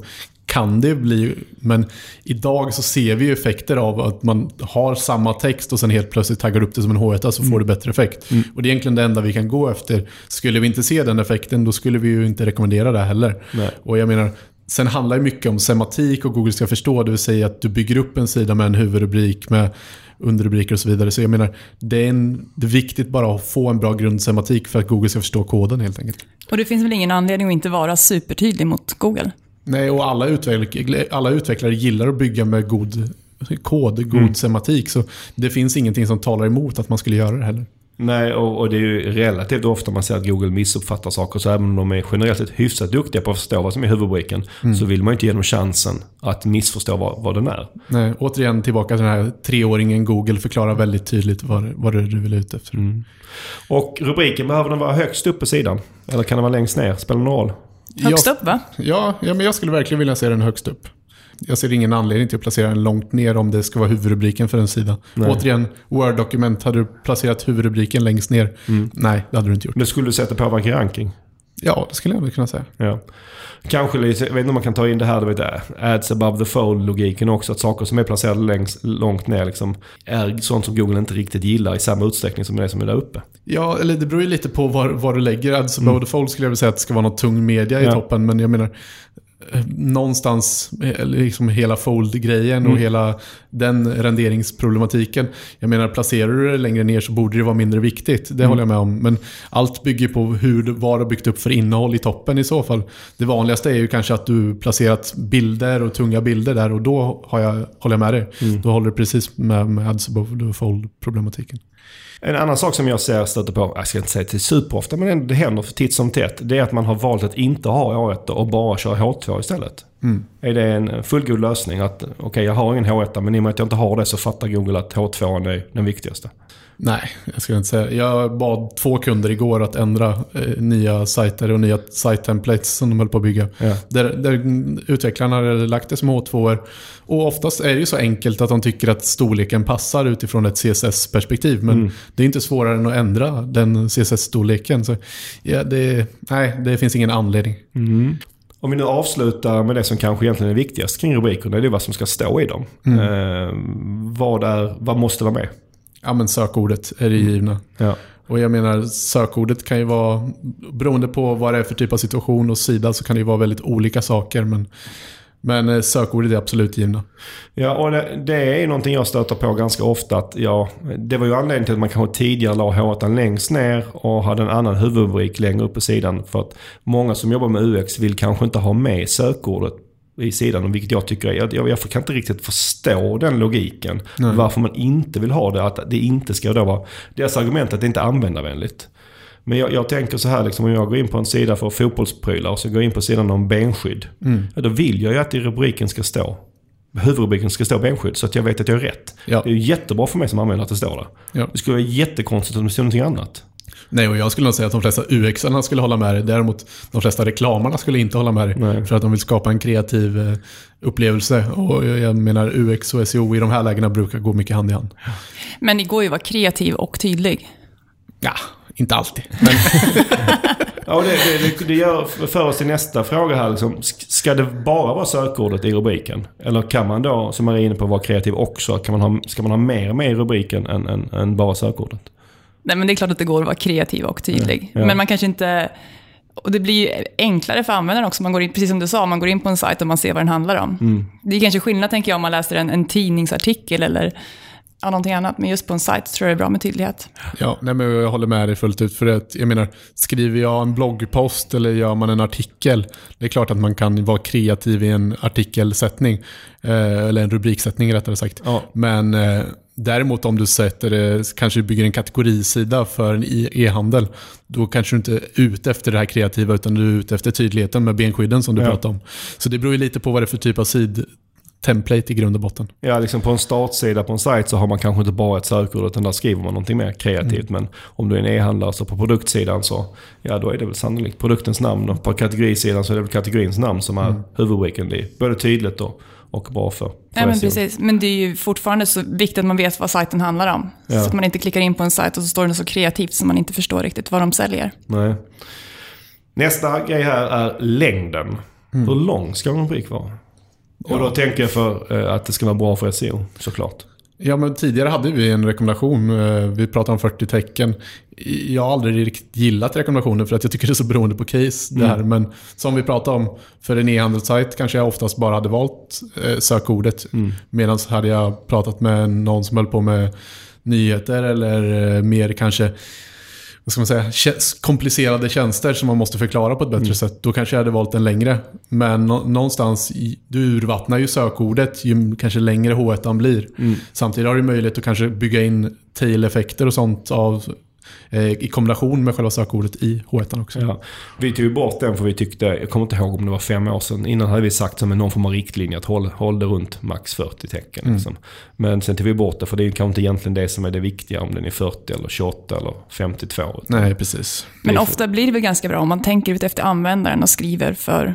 kan det bli... Men idag så ser vi ju effekter av att man har samma text och sen helt plötsligt taggar upp det som en H1 så får du bättre effekt. Och det är egentligen det enda vi kan gå efter. Skulle vi inte se den effekten då skulle vi ju inte rekommendera det heller. Nej. Och jag menar, sen handlar det mycket om semantik och Google ska förstå, det vill säga att du bygger upp en sida med en huvudrubrik med underrubriker och så vidare. Så jag menar, det är, en, det är viktigt bara att få en bra grundsemantik för att Google ska förstå koden helt enkelt. Och det finns väl ingen anledning att inte vara supertydlig mot Google? Nej, och alla, utveck alla utvecklare gillar att bygga med god kod, god semantik. Så det finns ingenting som talar emot att man skulle göra det heller. Nej, och, och det är ju relativt ofta man ser att Google missuppfattar saker. Så även om de är generellt sett hyfsat duktiga på att förstå vad som är huvudrubriken. Så vill man ju inte ge dem chansen att missförstå vad, vad den är. Nej, återigen tillbaka till den här treåringen Google förklarar väldigt tydligt vad, vad det är du vill ut efter. Och rubriken, behöver den vara högst upp på sidan? Eller kan den vara längst ner? Spelar någon roll? Högst jag, upp va? Ja, ja, men jag skulle verkligen vilja se den högst upp. Jag ser ingen anledning till att placera den långt ner om det ska vara huvudrubriken för en sida. Nej. Återigen, Word-dokument. Hade du placerat huvudrubriken längst ner? Nej, det hade du inte gjort. Men skulle du sätta påverka ranking? Ja, det skulle jag nog kunna säga. Ja. Kanske lite, jag vet inte om man kan ta in det här, du vet, ads above the fold-logiken också. Att saker som är placerade längst, långt ner liksom, är sånt som Google inte riktigt gillar i samma utsträckning som det som är där uppe. Ja, eller det beror ju lite på var, var du lägger ads above the fold skulle jag vilja säga att det ska vara något tung media i Ja. toppen. Men jag menar, någonstans, eh, liksom hela fold-grejen Mm. och hela den renderingsproblematiken. Jag menar, placerar du det längre ner så borde det vara mindre viktigt. Det Mm. håller jag med om. Men allt bygger på hur, vad du har byggt upp för innehåll i toppen i så fall. Det vanligaste är ju kanske att du placerat bilder och tunga bilder där och då har jag, håller jag med dig. Mm. Då håller du precis med, med ads above fold-problematiken. En annan sak som jag ser stöter på, jag ska inte säga till superofta, men det händer för titt som tätt. Det är att man har valt att inte ha H1 och bara köra H2 istället. Är det en fullgod lösning? Att okej, jag har ingen H1 men i och med att jag inte har det så fattar Google att H2 är den viktigaste. Nej, jag ska inte säga. Jag bad två kunder igår att ändra eh, nya sajter och nya site-templates som de höll på att bygga. Ja. Där, där utvecklarna hade lagt det som H2 Och oftast är det ju så enkelt att de tycker att storleken passar utifrån ett CSS-perspektiv. Men det är inte svårare än att ändra den CSS-storleken. Så ja, det, nej, det finns ingen anledning. Om vi nu avslutar med det som kanske egentligen är viktigast kring rubrikerna, det är vad som ska stå i dem. Eh, vad, är, vad måste vara med? Ja, men sökordet är det givna. Ja. Och jag menar, sökordet kan ju vara, beroende på vad det är för typ av situation och sida, så kan det ju vara väldigt olika saker. Men, men eh, sökordet är absolut givna. Ja, och det, det är någonting jag stöter på ganska ofta. Att, ja, det var ju anledningen till att man kanske tidigare la H1 längst ner och hade en annan huvudrubrik längre upp på sidan. För att många som jobbar med UX vill kanske inte ha med sökordet i sidan. Vilket jag tycker är, jag, jag kan inte riktigt förstå den logiken. Varför man inte vill ha det. Att det inte ska då vara... Deras argument är att det inte är användarvänligt. Men jag, jag tänker så här, liksom, om jag går in på en sida för fotbollsprylar och så går jag in på sidan om benskydd. Ja, då vill jag ju att i rubriken ska stå huvudrubriken ska stå benskydd så att jag vet att jag är rätt. Ja. Det är ju jättebra för mig som användare att det står där. Ja. Det skulle vara jättekonstigt om det stod någonting annat. Nej, och jag skulle nog säga att de flesta UX-arna skulle hålla med dig. Däremot de flesta reklamarna skulle inte hålla med dig. Nej. För att de vill skapa en kreativ eh, upplevelse. Och jag menar UX och SEO i de här lägena brukar gå mycket hand i hand. Men det går ju att vara kreativ och tydlig. Ja, inte alltid. Men Ja, och det, det, det, gör för oss till nästa fråga här. Liksom, sk- ska det bara vara sökordet i rubriken? Eller kan man då, som man är inne på, vara kreativ också? Kan man ha, ska man ha mer med i rubriken än, än, än bara sökordet? Nej, men det är klart att det går att vara kreativ och tydlig. Ja. Men man kanske inte... Och det blir ju enklare för användaren också. Man går in, precis som du sa, man går in på en sajt och man ser vad den handlar om. Mm. Det är kanske skillnad, tänker jag, om man läser en, en tidningsartikel eller ja, någonting annat. Men just på en sajt tror jag det är bra med tydlighet. Ja, nej, men jag håller med dig fullt ut. För att, jag menar, skriver jag en bloggpost eller gör man en artikel, det är klart att man kan vara kreativ i en artikelsättning. Eh, eller en rubriksättning rättare sagt. Ja. Men eh, däremot om du sätter det, kanske bygger en kategorisida för en e-handel, då kanske du inte är ute efter det här kreativa, utan du är ute efter tydligheten med benskydden som du Ja. pratade om. Så det beror ju lite på vad det är för typ av sid template i grund och botten. Ja, liksom på en startsida på en sajt så har man kanske inte bara ett sökord utan där skriver man någonting mer kreativt. Men om du är en e-handlare så på produktsidan så, ja då är det väl sannolikt produktens namn. Och på kategorisidan så är det väl kategorins namn som är huvudrubriken. Det är både tydligt och, och bra för, för Ja, men SEO. precis. Men det är ju fortfarande så viktigt att man vet vad sajten handlar om. Ja. Så att man inte klickar in på en sajt och så står det så kreativt så man inte förstår riktigt vad de säljer. Nej. Nästa grej här är längden. Mm. Hur lång ska en rubrik vara? Och då tänker jag för eh, att det ska vara bra för SEO, såklart. Ja, men tidigare hade vi en rekommendation. eh, Vi pratade om 40 tecken. Jag har aldrig riktigt gillat rekommendationen för att jag tycker det är så beroende på case det här. Men som vi pratade om, för en e-handelssajt kanske jag oftast bara hade valt eh, sökordet. Medan hade jag pratat med någon som höll på med nyheter eller mer kanske vad ska man säga, komplicerade tjänster som man måste förklara på ett bättre sätt. Då kanske jag hade valt en längre. Men nå- någonstans, du urvattnar ju sökordet ju kanske längre H1 blir. Samtidigt har du möjlighet att kanske bygga in tail-effekter och sånt av, i kombination med själva sökordet i H1 också. Ja. Vi tog bort den för vi tyckte, jag kommer inte ihåg om det var fem år sedan. Innan hade vi sagt som en någon form av riktlinje att håll, håll det runt max 40 tecken. Liksom. Men sen tog vi bort det för det är ju kanske inte egentligen det som är det viktiga. Om den är 40 eller 28 eller 52. Nej, precis. Men ofta blir det väl ganska bra om man tänker ut efter användaren och skriver för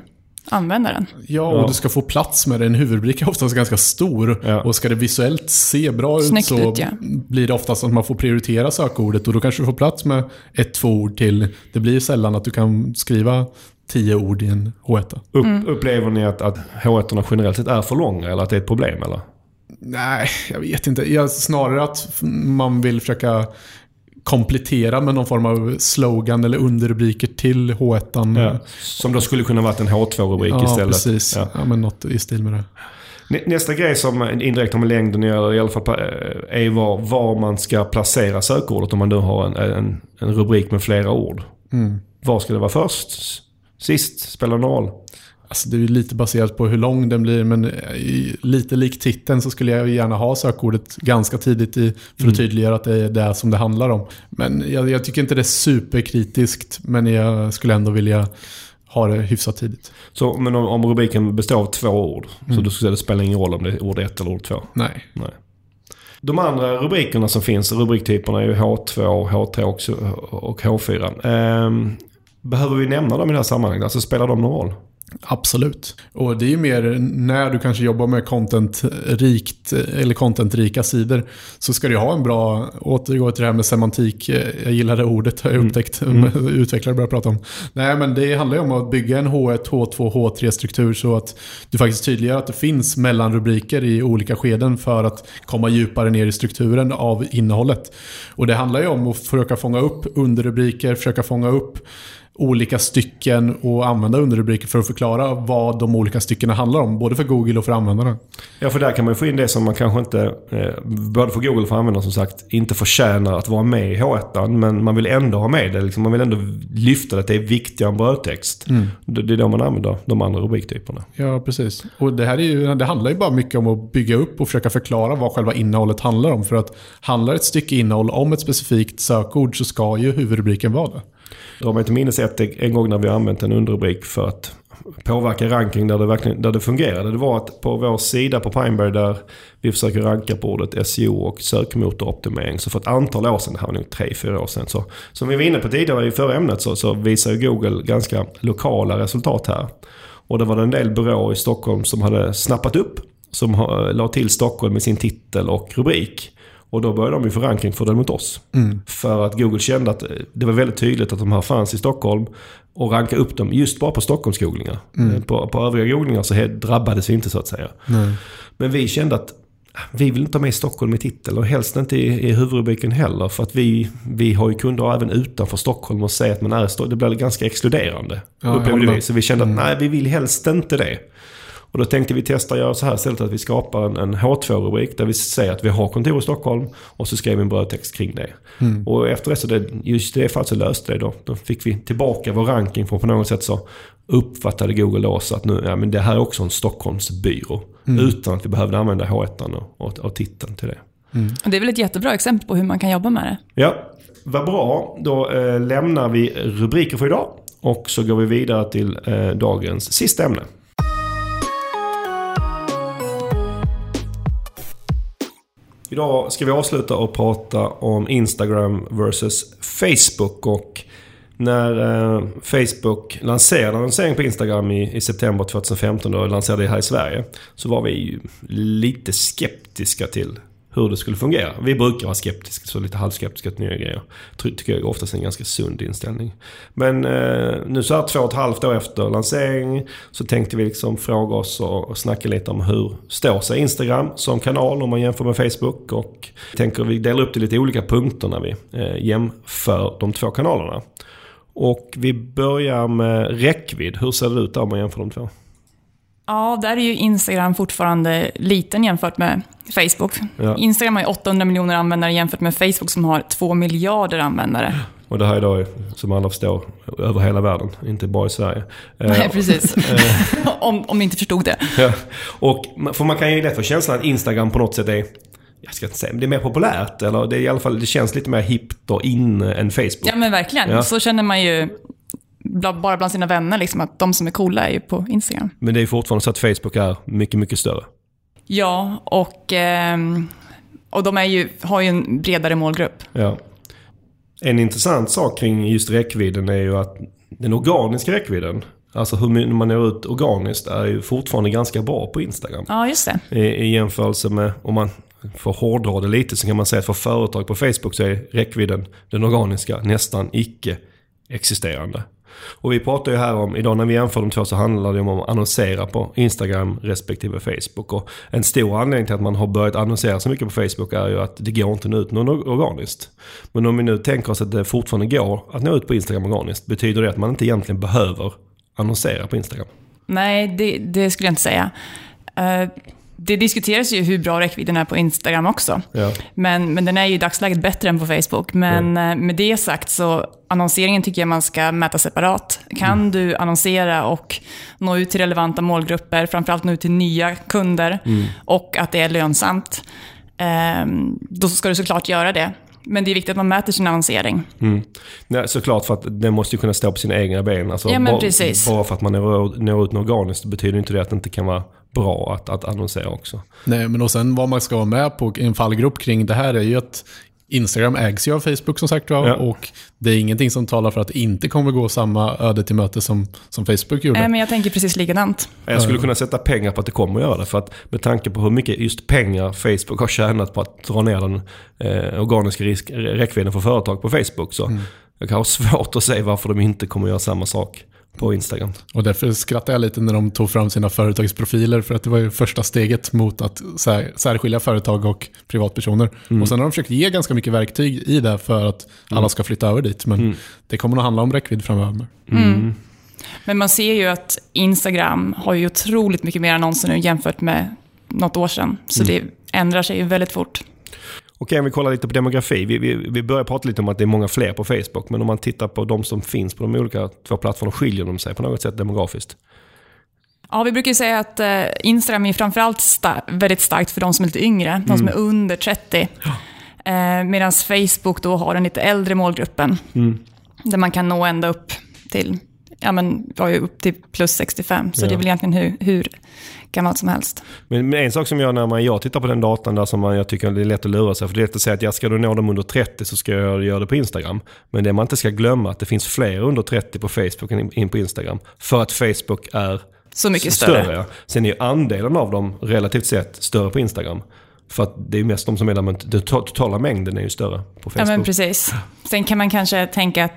användaren. Ja, och Ja. du ska få plats med det. En huvudrubrik är oftast ganska stor. Ja. Och ska det visuellt se bra ut Snyggt så ut, ja. blir det oftast att man får prioritera sökordet. Och då kanske du får plats med ett, två ord till. Det blir sällan att du kan skriva tio ord i en H1. Upp, Mm. Upplever ni att, att H1 generellt sett är för långa eller att det är ett problem? Eller? Nej, jag vet inte. Jag, snarare att man vill försöka komplettera med någon form av slogan eller underrubriker till H1. Ja. Som då skulle kunna varit en H2-rubrik Ja, istället. precis. Ja. Ja. men något i stil med det. Nä- Nästa grej som indirekt har med längden att göra, i alla fall eh, är var, var man ska placera sökordet om man nu har en, en, en rubrik med flera ord. Mm. Var ska det vara först? Sist? Spelar det någon roll? Alltså det är lite baserat på hur lång den blir, men i, lite lik titeln så skulle jag gärna ha sökordet ganska tidigt i, för Mm. att tydliggöra att det är det som det handlar om. Men jag, jag tycker inte det är superkritiskt, men jag skulle ändå vilja ha det hyfsat tidigt. Så, men om, om rubriken består av två ord, så Mm. då skulle det spela ingen roll om det är ord ett eller ord två. Nej. Nej. De andra rubrikerna som finns, rubriktyperna är ju H2, H3 också, och H4. Ehm, behöver vi nämna dem i det här sammanhanget? Alltså spelar de någon roll? Absolut. Och det är ju mer när du kanske jobbar med content-rikt eller content-rika sidor så ska du ha en bra, återgå till det här med semantik, jag gillar det ordet har jag upptäckt, utvecklare börjar prata om. Nej men det handlar ju om att bygga en H1, H2, H3-struktur så att du faktiskt tydliggör att det finns mellanrubriker i olika skeden för att komma djupare ner i strukturen av innehållet. Och det handlar ju om att försöka fånga upp underrubriker, försöka fånga upp olika stycken och använda underrubriker för att förklara vad de olika styckena handlar om. Både för Google och för användarna. Ja, för där kan man ju få in det som man kanske inte, eh, både för Google och för användare som sagt, inte förtjänar att vara med i H1. Men man vill ändå ha med det. Liksom, man vill ändå lyfta det, att det är viktigare än brödtext. Det, det är då man använder de andra rubriktyperna. Ja, precis. Och det här är ju, det handlar ju bara mycket om att bygga upp och försöka förklara vad själva innehållet handlar om. För att handlar ett stycke innehåll om ett specifikt sökord så ska ju huvudrubriken vara det. Drar mig till minnes ett, en gång när vi använt en underrubrik för att påverka ranking där det, verkligen, där det fungerade. Det var att på vår sida på Pineberry där vi försöker ranka på ordet SEO och sökmotoroptimering. Så för ett antal år sedan, det här var nog tre, fyra år sedan. Så, som vi var inne på tidigare i förra ämnet så, så visar Google ganska lokala resultat här. Och det var en del byråer i Stockholm som hade snappat upp. Som la till Stockholm med sin titel och rubrik. Och då började de ju få för den mot oss. För att Google kände att det var väldigt tydligt att de här fanns i Stockholm. Och ranka upp dem just bara på Stockholmsgooglingar. Eh, På, på övriga googlingar så drabbades vi inte så att säga. Men vi kände att ah, vi vill inte ha med Stockholm i titeln och helst inte i, i huvudrubriken heller. För att vi, vi har ju kunder även utanför Stockholm och säger att man är i Stockholm. Det blir ganska exkluderande. Ja, upplevde vi. Så vi kände att nej, vi vill helst inte det. Och då tänkte vi testa att göra så här istället att vi skapar en, en H2-rubrik där vi säger att vi har kontor i Stockholm och så skriver vi en brödtext kring det. Och efter det så det, just det fallet så löste det då. Då fick vi tillbaka vår ranking för på något sätt så uppfattade Google då så att nu, ja men det här är också en Stockholmsbyrå. Utan att vi behövde använda H1 och, och, och titeln till det. Och det är väl ett jättebra exempel på hur man kan jobba med det. Ja, vad bra. Då eh, lämnar vi rubriker för idag. Och så går vi vidare till eh, dagens sista ämne. Idag ska vi avsluta och prata om Instagram versus Facebook. Och när eh, Facebook lanserade annonsering på Instagram i, i september 2015 och lanserade det här i Sverige. Så var vi ju lite skeptiska till hur det skulle fungera. Vi brukar vara skeptiska, så lite halvskeptiska till nya grejer. Ty- Tycker jag oftast är en ganska sund inställning. Men eh, nu så här två och ett halvt år efter lansering så tänkte vi liksom fråga oss och, och snacka lite om hur står sig Instagram som kanal om man jämför med Facebook. Och tänker vi delar upp det i lite olika punkter när vi eh, jämför de två kanalerna. Och vi börjar med räckvidd. Hur ser det ut där om man jämför de två? Ja, där är ju Instagram fortfarande liten jämfört med Facebook. Ja. Instagram har ju 800 miljoner användare jämfört med Facebook som har 2 miljarder användare. Och det här är då, som alla förstår, över hela världen. Inte bara i Sverige. Eh, Nej, precis. om, om ni inte förstod det. Ja. Och, för man kan ju lätt få känslan att Instagram på något sätt är, jag ska inte säga, men det är mer populärt. Eller det, är i alla fall, det känns lite mer hippt och in än Facebook. Ja, men verkligen. Ja. Så känner man ju bara bland sina vänner, liksom, att de som är coola är ju på Instagram. Men det är fortfarande så att Facebook är mycket, mycket större. Ja, och, ehm, och de ju, har ju en bredare målgrupp. Ja. En intressant sak kring just räckvidden är ju att den organiska räckvidden Alltså hur man når ut organiskt är ju fortfarande ganska bra på Instagram. Ja, just det. I, I jämförelse med, om man får hårdra det lite, så kan man säga att för företag på Facebook så är räckvidden, den organiska, nästan icke existerande. Och vi pratar ju här om, idag när vi jämför de två så handlar det om att annonsera på Instagram respektive Facebook. Och en stor anledning till att man har börjat annonsera så mycket på Facebook är ju att det går inte att nå ut något organiskt. Men om vi nu tänker oss att det fortfarande går att nå ut på Instagram organiskt, betyder det att man inte egentligen behöver annonsera på Instagram? Nej, det, det skulle jag inte säga. Uh det diskuteras ju hur bra räckvidden är på Instagram också. Ja. Men, men den är ju i dagsläget bättre än på Facebook. Men eh, med det sagt så annonseringen tycker jag man ska mäta separat. Kan du annonsera och nå ut till relevanta målgrupper, framförallt nå ut till nya kunder och att det är lönsamt, eh, då ska du såklart göra det. Men det är viktigt att man mäter sin annonsering. Mm. Nej, såklart för att den måste ju kunna stå på sina egna ben. Alltså, Ja, bara, bara för att man når, når ut organiskt betyder inte det att det inte kan vara bra att, att annonsera också. Nej, men och sen vad man ska vara med på i en fallgrupp kring det här är ju att Instagram ägs ju av Facebook som sagt var Ja. och det är ingenting som talar för att det inte kommer gå samma öde till möte som, som Facebook gjorde. Nej, men jag tänker precis likadant. Jag skulle kunna sätta pengar på att det kommer att göra det. För att med tanke på hur mycket just pengar Facebook har tjänat på att dra ner den eh, organiska risk, räckvidden för företag på Facebook. Så jag kan ha svårt att se varför de inte kommer att göra samma sak på Instagram. Och därför skrattade jag lite när de tog fram sina företagsprofiler för att det var ju första steget mot att sär, särskilja företag och privatpersoner. Och sen har de försökt ge ganska mycket verktyg i det för att alla ska flytta över dit. Men det kommer att handla om räckvidd framöver. Men man ser ju att Instagram har ju otroligt mycket mer annonser nu jämfört med något år sedan. Så det ändrar sig ju väldigt fort. Okej, om vi kollar lite på demografi. Vi, vi, vi börjar prata lite om att det är många fler på Facebook. Men om man tittar på de som finns på de olika två plattformarna, skiljer de sig på något sätt demografiskt? Ja, vi brukar ju säga att eh, Instagram är framförallt sta- väldigt starkt för de som är lite yngre, de som är under 30. Eh, Medan Facebook då har den lite äldre målgruppen. Där man kan nå ända upp till, ja men var ju upp till plus 65. Så Ja. det är väl egentligen hur, hur gammalt som helst. Men en sak som jag när man, jag tittar på den datan där som man, jag tycker det är lätt att lura sig. För det är lätt att säga att jag ska du nå dem under 30 så ska jag göra det på Instagram. Men det man inte ska glömma att det finns fler under 30 på Facebook än in på Instagram. För att Facebook är Så mycket större. ja. Sen är ju andelen av dem relativt sett större på Instagram. För att det är mest de som är där, men den to- totala mängden är ju större på Ja, Facebook. men precis. Sen kan man kanske tänka att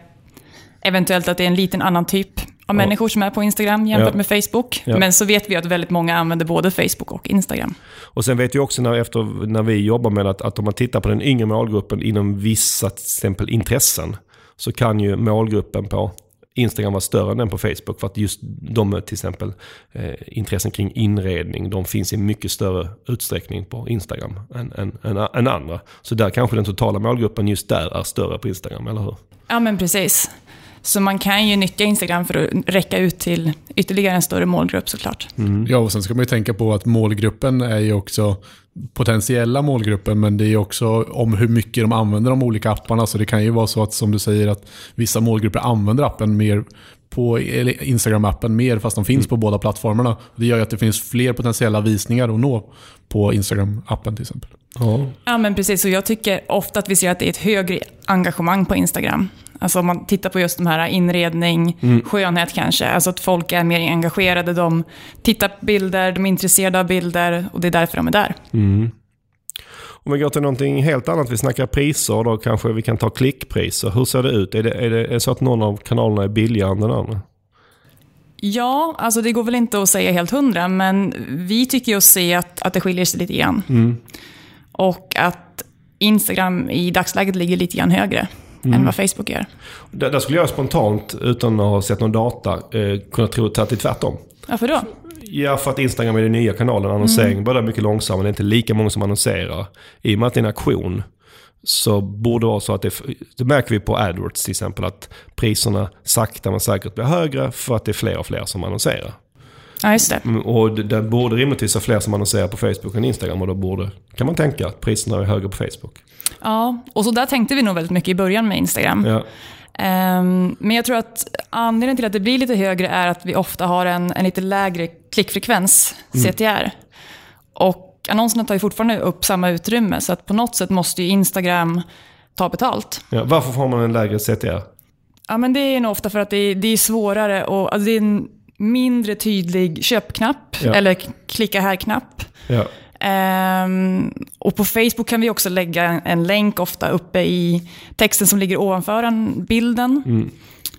eventuellt att det är en liten annan typ av människor som är på Instagram jämfört Ja. med Facebook. Ja. Men så vet vi att väldigt många använder både Facebook och Instagram. Och sen vet vi också när, efter, när vi jobbar med att, att om man tittar på den yngre målgruppen inom vissa till exempel intressen. Så kan ju målgruppen på Instagram vara större än den på Facebook. För att just de till exempel eh, intressen kring inredning, de finns i mycket större utsträckning på Instagram än, än, än, än andra. Så där kanske den totala målgruppen just där är större på Instagram, eller hur? Ja, men precis. Så man kan ju nyttja Instagram för att räcka ut till ytterligare en större målgrupp såklart. Ja, och sen ska man ju tänka på att målgruppen är ju också potentiella målgruppen, men det är också om hur mycket de använder de olika apparna. Så det kan ju vara så att, som du säger, att vissa målgrupper använder appen mer på Instagram-appen mer, fast de finns på båda plattformarna. Det gör ju att det finns fler potentiella visningar att nå på Instagram-appen till exempel. Ja. Ja, men precis. Och jag tycker ofta att vi ser att det är ett högre engagemang på Instagram. Alltså om man tittar på just de här inredning, skönhet kanske. Alltså att folk är mer engagerade. De tittar på bilder, de är intresserade av bilder och det är därför de är där. Om vi går till någonting helt annat, vi snackar priser, då kanske vi kan ta klickpriser. Hur ser det ut? Är det, är det, är det så att någon av kanalerna är billigare än den andra? Ja, alltså det går väl inte att säga helt hundra, men vi tycker ju att se att, att det skiljer sig lite grann. Och att Instagram i dagsläget ligger lite grann högre än vad Facebook gör. Där, skulle jag spontant, utan att ha sett någon data, eh, kunna tro att det är tvärtom. Varför då? Ja, för att Instagram är den nya kanalen. Annonsering börjar mycket långsammare. Det är inte lika många som annonserar. I och med att det är en auktion så borde det vara så att det, det märker vi på AdWords till exempel, att priserna sakta men säkert blir högre för att det är fler och fler som annonserar. Ja, just det. Mm, Och det, det borde rimligtvis vara fler som annonserar på Facebook än Instagram och då borde, kan man tänka, att priserna är högre på Facebook. Ja, och så där tänkte vi nog väldigt mycket i början med Instagram. Ja. Ehm, men jag tror att anledningen till att det blir lite högre är att vi ofta har en, en lite lägre klickfrekvens, CTR. Och annonserna tar ju fortfarande upp samma utrymme, så att på något sätt måste ju Instagram ta betalt. Ja, varför får man en lägre CTR? Ja, men det är nog ofta för att det är, det är svårare och alltså det är en mindre tydlig köpknapp, Ja. eller klicka här-knapp. Ja. Ehm, och på Facebook kan vi också lägga en, en länk ofta uppe i texten som ligger ovanför en bilden. Mm.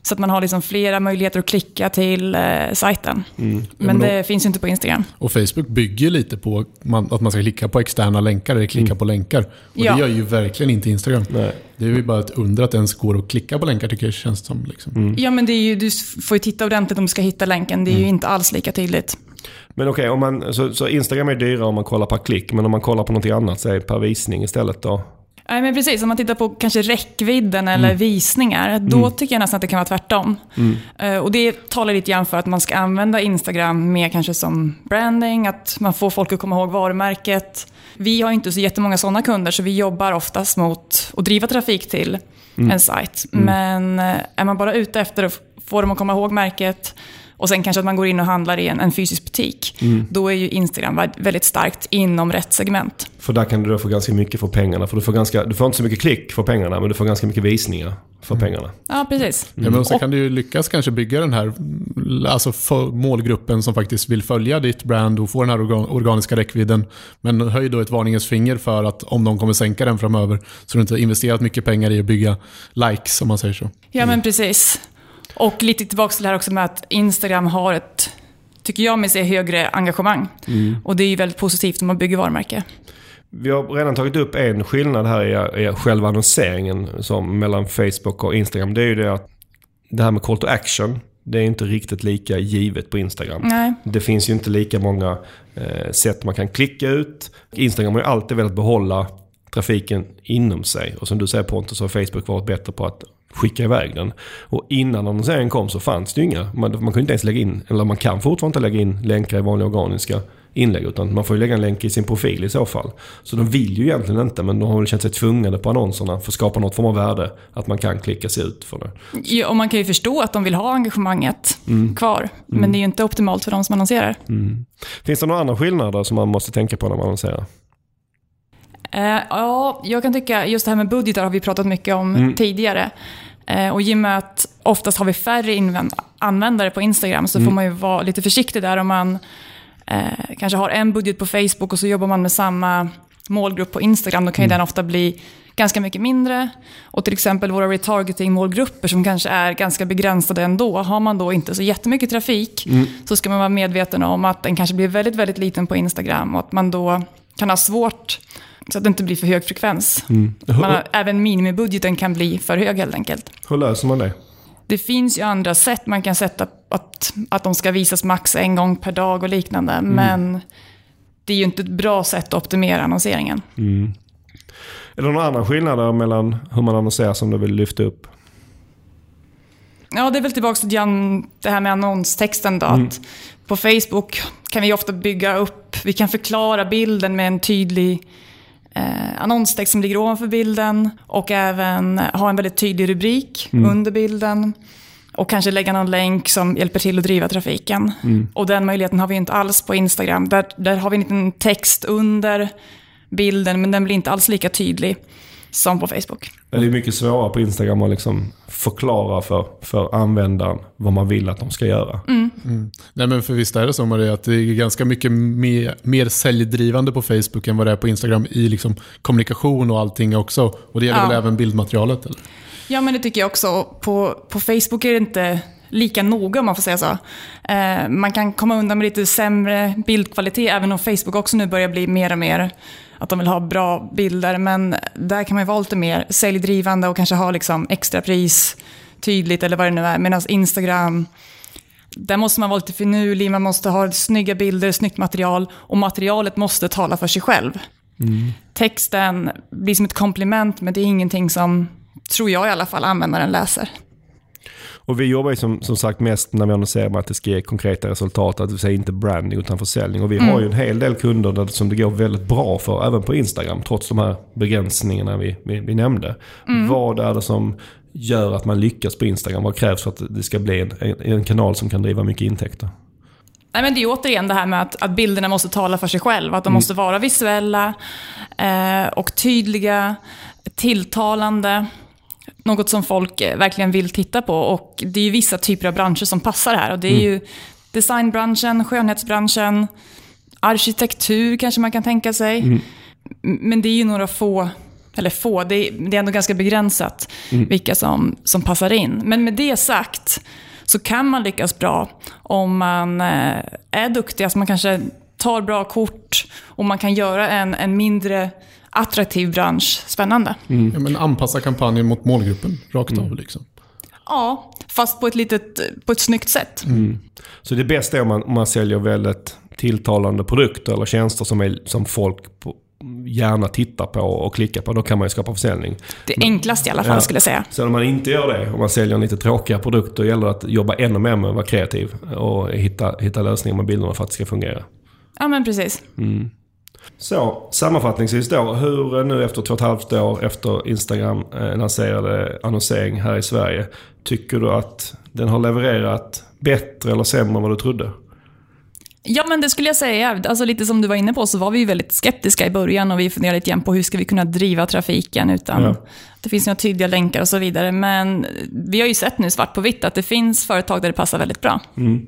Så att man har liksom flera möjligheter att klicka till eh, sajten. Mm. Men men det finns ju inte på Instagram. Och Facebook bygger lite på man, att man ska klicka på externa länkar eller klicka på länkar. Och Ja. det gör ju verkligen inte Instagram. Nej. Det är ju bara ett under att det ens går att klicka på länkar tycker jag känns som. Liksom. Ja, men det är ju, du får ju titta ordentligt om du ska hitta länken. Det är ju inte alls lika tydligt. Men okej, om man, så, så Instagram är dyrare om man kollar per klick. Men om man kollar på något annat, säg per visning istället då? Nej, men precis. Om man tittar på kanske räckvidden eller visningar, då tycker jag nästan att det kan vara tvärtom. Eh, och det talar lite grann för att man ska använda Instagram mer kanske som branding, att man får folk att komma ihåg varumärket. Vi har inte så jättemånga sådana kunder, så vi jobbar oftast mot att driva trafik till en sajt. Men eh, är man bara ute efter att få dem att komma ihåg märket, och sen kanske att man går in och handlar i en, en fysisk butik, då är ju Instagram vä- väldigt starkt inom rätt segment. För där kan du då få ganska mycket för pengarna. För du får, ganska, du får inte så mycket klick för pengarna, men du får ganska mycket visningar för pengarna. Ja, precis. Ja, men sen kan du ju lyckas kanske bygga den här alltså för målgruppen som faktiskt vill följa ditt brand och få den här organ- organiska räckvidden. Men höj då ett varningens finger för att om de kommer sänka den framöver så du inte investerat mycket pengar i att bygga likes om man säger så. Ja, men precis. Och lite tillbaka till det här också med att Instagram har ett, tycker jag mig se, högre engagemang. Och det är ju väldigt positivt om man bygger varumärke. Vi har redan tagit upp en skillnad här i, i själva annonseringen som mellan Facebook och Instagram. Det är ju det att det här med call to action, det är inte riktigt lika givet på Instagram. Nej. Det finns ju inte lika många eh, sätt man kan klicka ut. Instagram har ju alltid velat behålla trafiken inom sig. Och som du säger Pontus så har Facebook varit bättre på att skicka iväg den. Och innan annonseringen kom så fanns det ju inga. Man, man kunde inte ens lägga in, eller man kan fortfarande inte lägga in länkar i vanliga organiska inlägg. Utan man får ju lägga en länk i sin profil i så fall. Så de vill ju egentligen inte men de har väl känt sig tvungna på annonserna för att skapa något form av värde. Att man kan klicka sig ut för det. Ja, och man kan ju förstå att de vill ha engagemanget kvar. Men det är ju inte optimalt för de som annonserar. Finns det några andra skillnader som man måste tänka på när man annonserar? Eh, ja, jag kan tycka, just det här med budgetar har vi pratat mycket om tidigare. Eh, och i och med att oftast har vi färre användare på Instagram så får man ju vara lite försiktig där om man eh, kanske har en budget på Facebook och så jobbar man med samma målgrupp på Instagram. Då kan ju den ofta bli ganska mycket mindre. Och till exempel våra retargeting-målgrupper som kanske är ganska begränsade ändå. Har man då inte så jättemycket trafik så ska man vara medveten om att den kanske blir väldigt, väldigt liten på Instagram och att man då kan ha svårt så att det inte blir för hög frekvens. Man har, även minimibudgeten kan bli för hög helt enkelt. Hur löser man det? Det finns ju andra sätt man kan sätta att, att de ska visas max en gång per dag och liknande. Men det är ju inte ett bra sätt att optimera annonseringen. Är det några andra skillnader mellan hur man annonserar som du vill lyfta upp? Ja, det är väl tillbaka till Jan, det här med annonstexten då. Att på Facebook kan vi ofta bygga upp, vi kan förklara bilden med en tydlig eh, annonstext som ligger ovanför bilden. Och även ha en väldigt tydlig rubrik under bilden. Och kanske lägga någon länk som hjälper till att driva trafiken. Och den möjligheten har vi inte alls på Instagram. Där, där har vi en liten text under bilden, men den blir inte alls lika tydlig som på Facebook. Det är mycket svårare på Instagram att liksom förklara för, för användaren vad man vill att de ska göra. Nej men för visst är det så Maria, att det är ganska mycket mer, mer säljdrivande på Facebook än vad det är på Instagram i liksom kommunikation och allting också. Och det gäller Ja. väl även bildmaterialet? Eller? Ja, men det tycker jag också. På, på Facebook är det inte lika noga om man får säga så. Eh, man kan komma undan med lite sämre bildkvalitet, även om Facebook också nu börjar bli mer och mer att de vill ha bra bilder. Men där kan man ju vara lite mer säljdrivande och kanske ha liksom extra pris tydligt eller vad det nu är. Medan Instagram, där måste man vara lite finurlig, man måste ha snygga bilder, snyggt material och materialet måste tala för sig själv. Texten blir som ett komplement, men det är ingenting som, tror jag i alla fall, användaren läser. Och vi jobbar ju som, som sagt mest när vi annonserar med att det ska ge konkreta resultat. Att det vill säga inte branding utan försäljning. Och vi har ju en hel del kunder där, som det går väldigt bra för. Även på Instagram. Trots de här begränsningarna vi, vi, vi nämnde. Vad är det som gör att man lyckas på Instagram? Vad krävs för att det ska bli en, en, kanal som kan driva mycket intäkter? Nej, men det är återigen det här med att, att bilderna måste tala för sig själva. Att de måste vara visuella eh, och tydliga, tilltalande. Något som folk eh, verkligen vill titta på. Och det är ju vissa typer av branscher som passar här. Och det är ju designbranschen, skönhetsbranschen, arkitektur kanske man kan tänka sig. Mm. Men det är ju några få, eller få, det är, det är ändå ganska begränsat mm. vilka som, som passar in. Men med det sagt så kan man lyckas bra om man eh, är duktig, alltså man kanske tar bra kort och man kan göra en, en mindre attraktiv bransch spännande. Mm. Ja, men anpassa kampanjen mot målgruppen rakt av. Liksom. Ja, fast på ett, litet, på ett snyggt sätt. Mm. Så det bästa är om man, om man säljer väldigt tilltalande produkter eller tjänster som, är, som folk på, gärna tittar på och klickar på. Då kan man ju skapa försäljning. Det enklaste i alla fall ja. skulle jag säga. Så om man inte gör det, om man säljer en lite tråkiga produkter, gäller det att jobba ännu mer med att vara kreativ och hitta, hitta lösningar med bilderna för att det ska fungera. Ja men precis. Mm. Så, sammanfattningsvis då. Hur nu efter två och ett halvt år efter Instagram eh, lanserade annonsering här i Sverige. Tycker du att den har levererat bättre eller sämre än vad du trodde? Ja, men det skulle jag säga. Alltså, lite som du var inne på så var vi väldigt skeptiska i början och vi funderade lite grann på hur ska vi kunna driva trafiken utan ja. det finns några tydliga länkar och så vidare. Men vi har ju sett nu svart på vitt att det finns företag där det passar väldigt bra. Mm.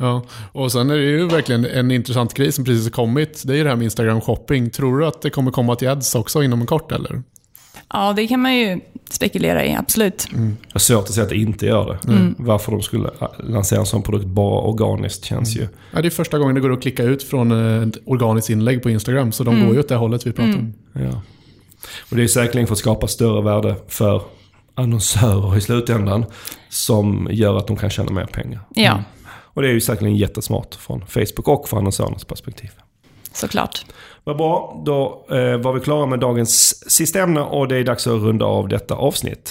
Ja, och sen är det ju verkligen en intressant grej som precis har kommit. Det är ju det här med Instagram shopping. Tror du att det kommer komma till ads också inom en kort eller? Ja, det kan man ju spekulera i, absolut. Mm. Jag har svårt att säga att det inte gör det. Mm. Varför de skulle lansera en sån produkt bara organiskt känns mm. ju... Ja, det är första gången det går att klicka ut från ett organiskt inlägg på Instagram. Så de mm. går ju åt det hållet vi pratar om. Mm. Ja. Och det är säkerligen för att skapa större värde för annonsörer i slutändan. Som gör att de kan tjäna mer pengar. Ja. Och det är ju säkerligen jättesmart från Facebook och från annonsörernas perspektiv. Såklart. Vad bra, då eh, var vi klara med dagens sista ämne och det är dags att runda av detta avsnitt.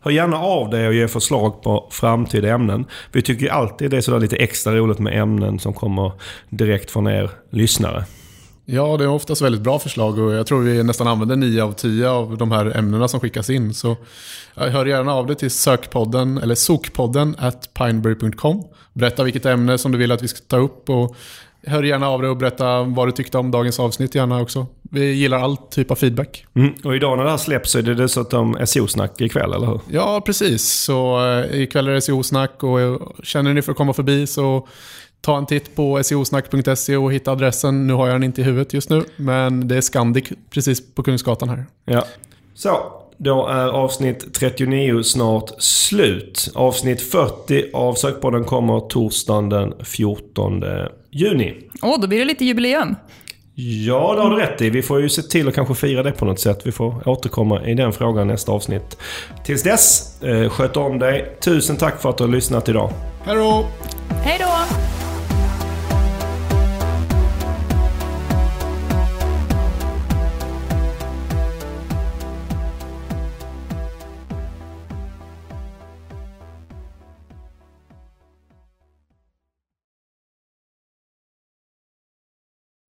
Hör gärna av dig och ge förslag på framtida ämnen. Vi tycker ju alltid det är sådär lite extra roligt med ämnen som kommer direkt från er lyssnare. Ja, det är oftast väldigt bra förslag och jag tror vi nästan använder 9 av 10 av de här ämnena som skickas in. Så hör gärna av dig till sökpodden, eller sokpodden at pineberry.com. Berätta vilket ämne som du vill att vi ska ta upp och hör gärna av dig och berätta vad du tyckte om dagens avsnitt gärna också. Vi gillar all typ av feedback. Mm. Och idag när det här släpps så är det dessutom SEO-snack ikväll, eller hur? Ja, precis. Så eh, ikväll är det SEO-snack och känner ni för att komma förbi så ta en titt på seosnack.se och hitta adressen. Nu har jag den inte i huvudet just nu, men det är Scandic precis på Kungsgatan här. Ja. Så, då är avsnitt 39 snart slut. Avsnitt 40 av Sökpodden kommer torsdagen den 14 juni. Åh, oh, då blir det lite jubileum. Ja, det har du rätt i. Vi får ju se till att kanske fira det på något sätt. Vi får återkomma i den frågan nästa avsnitt. Tills dess, eh, sköt om dig. Tusen tack för att du har lyssnat idag. Hej då! Hej då!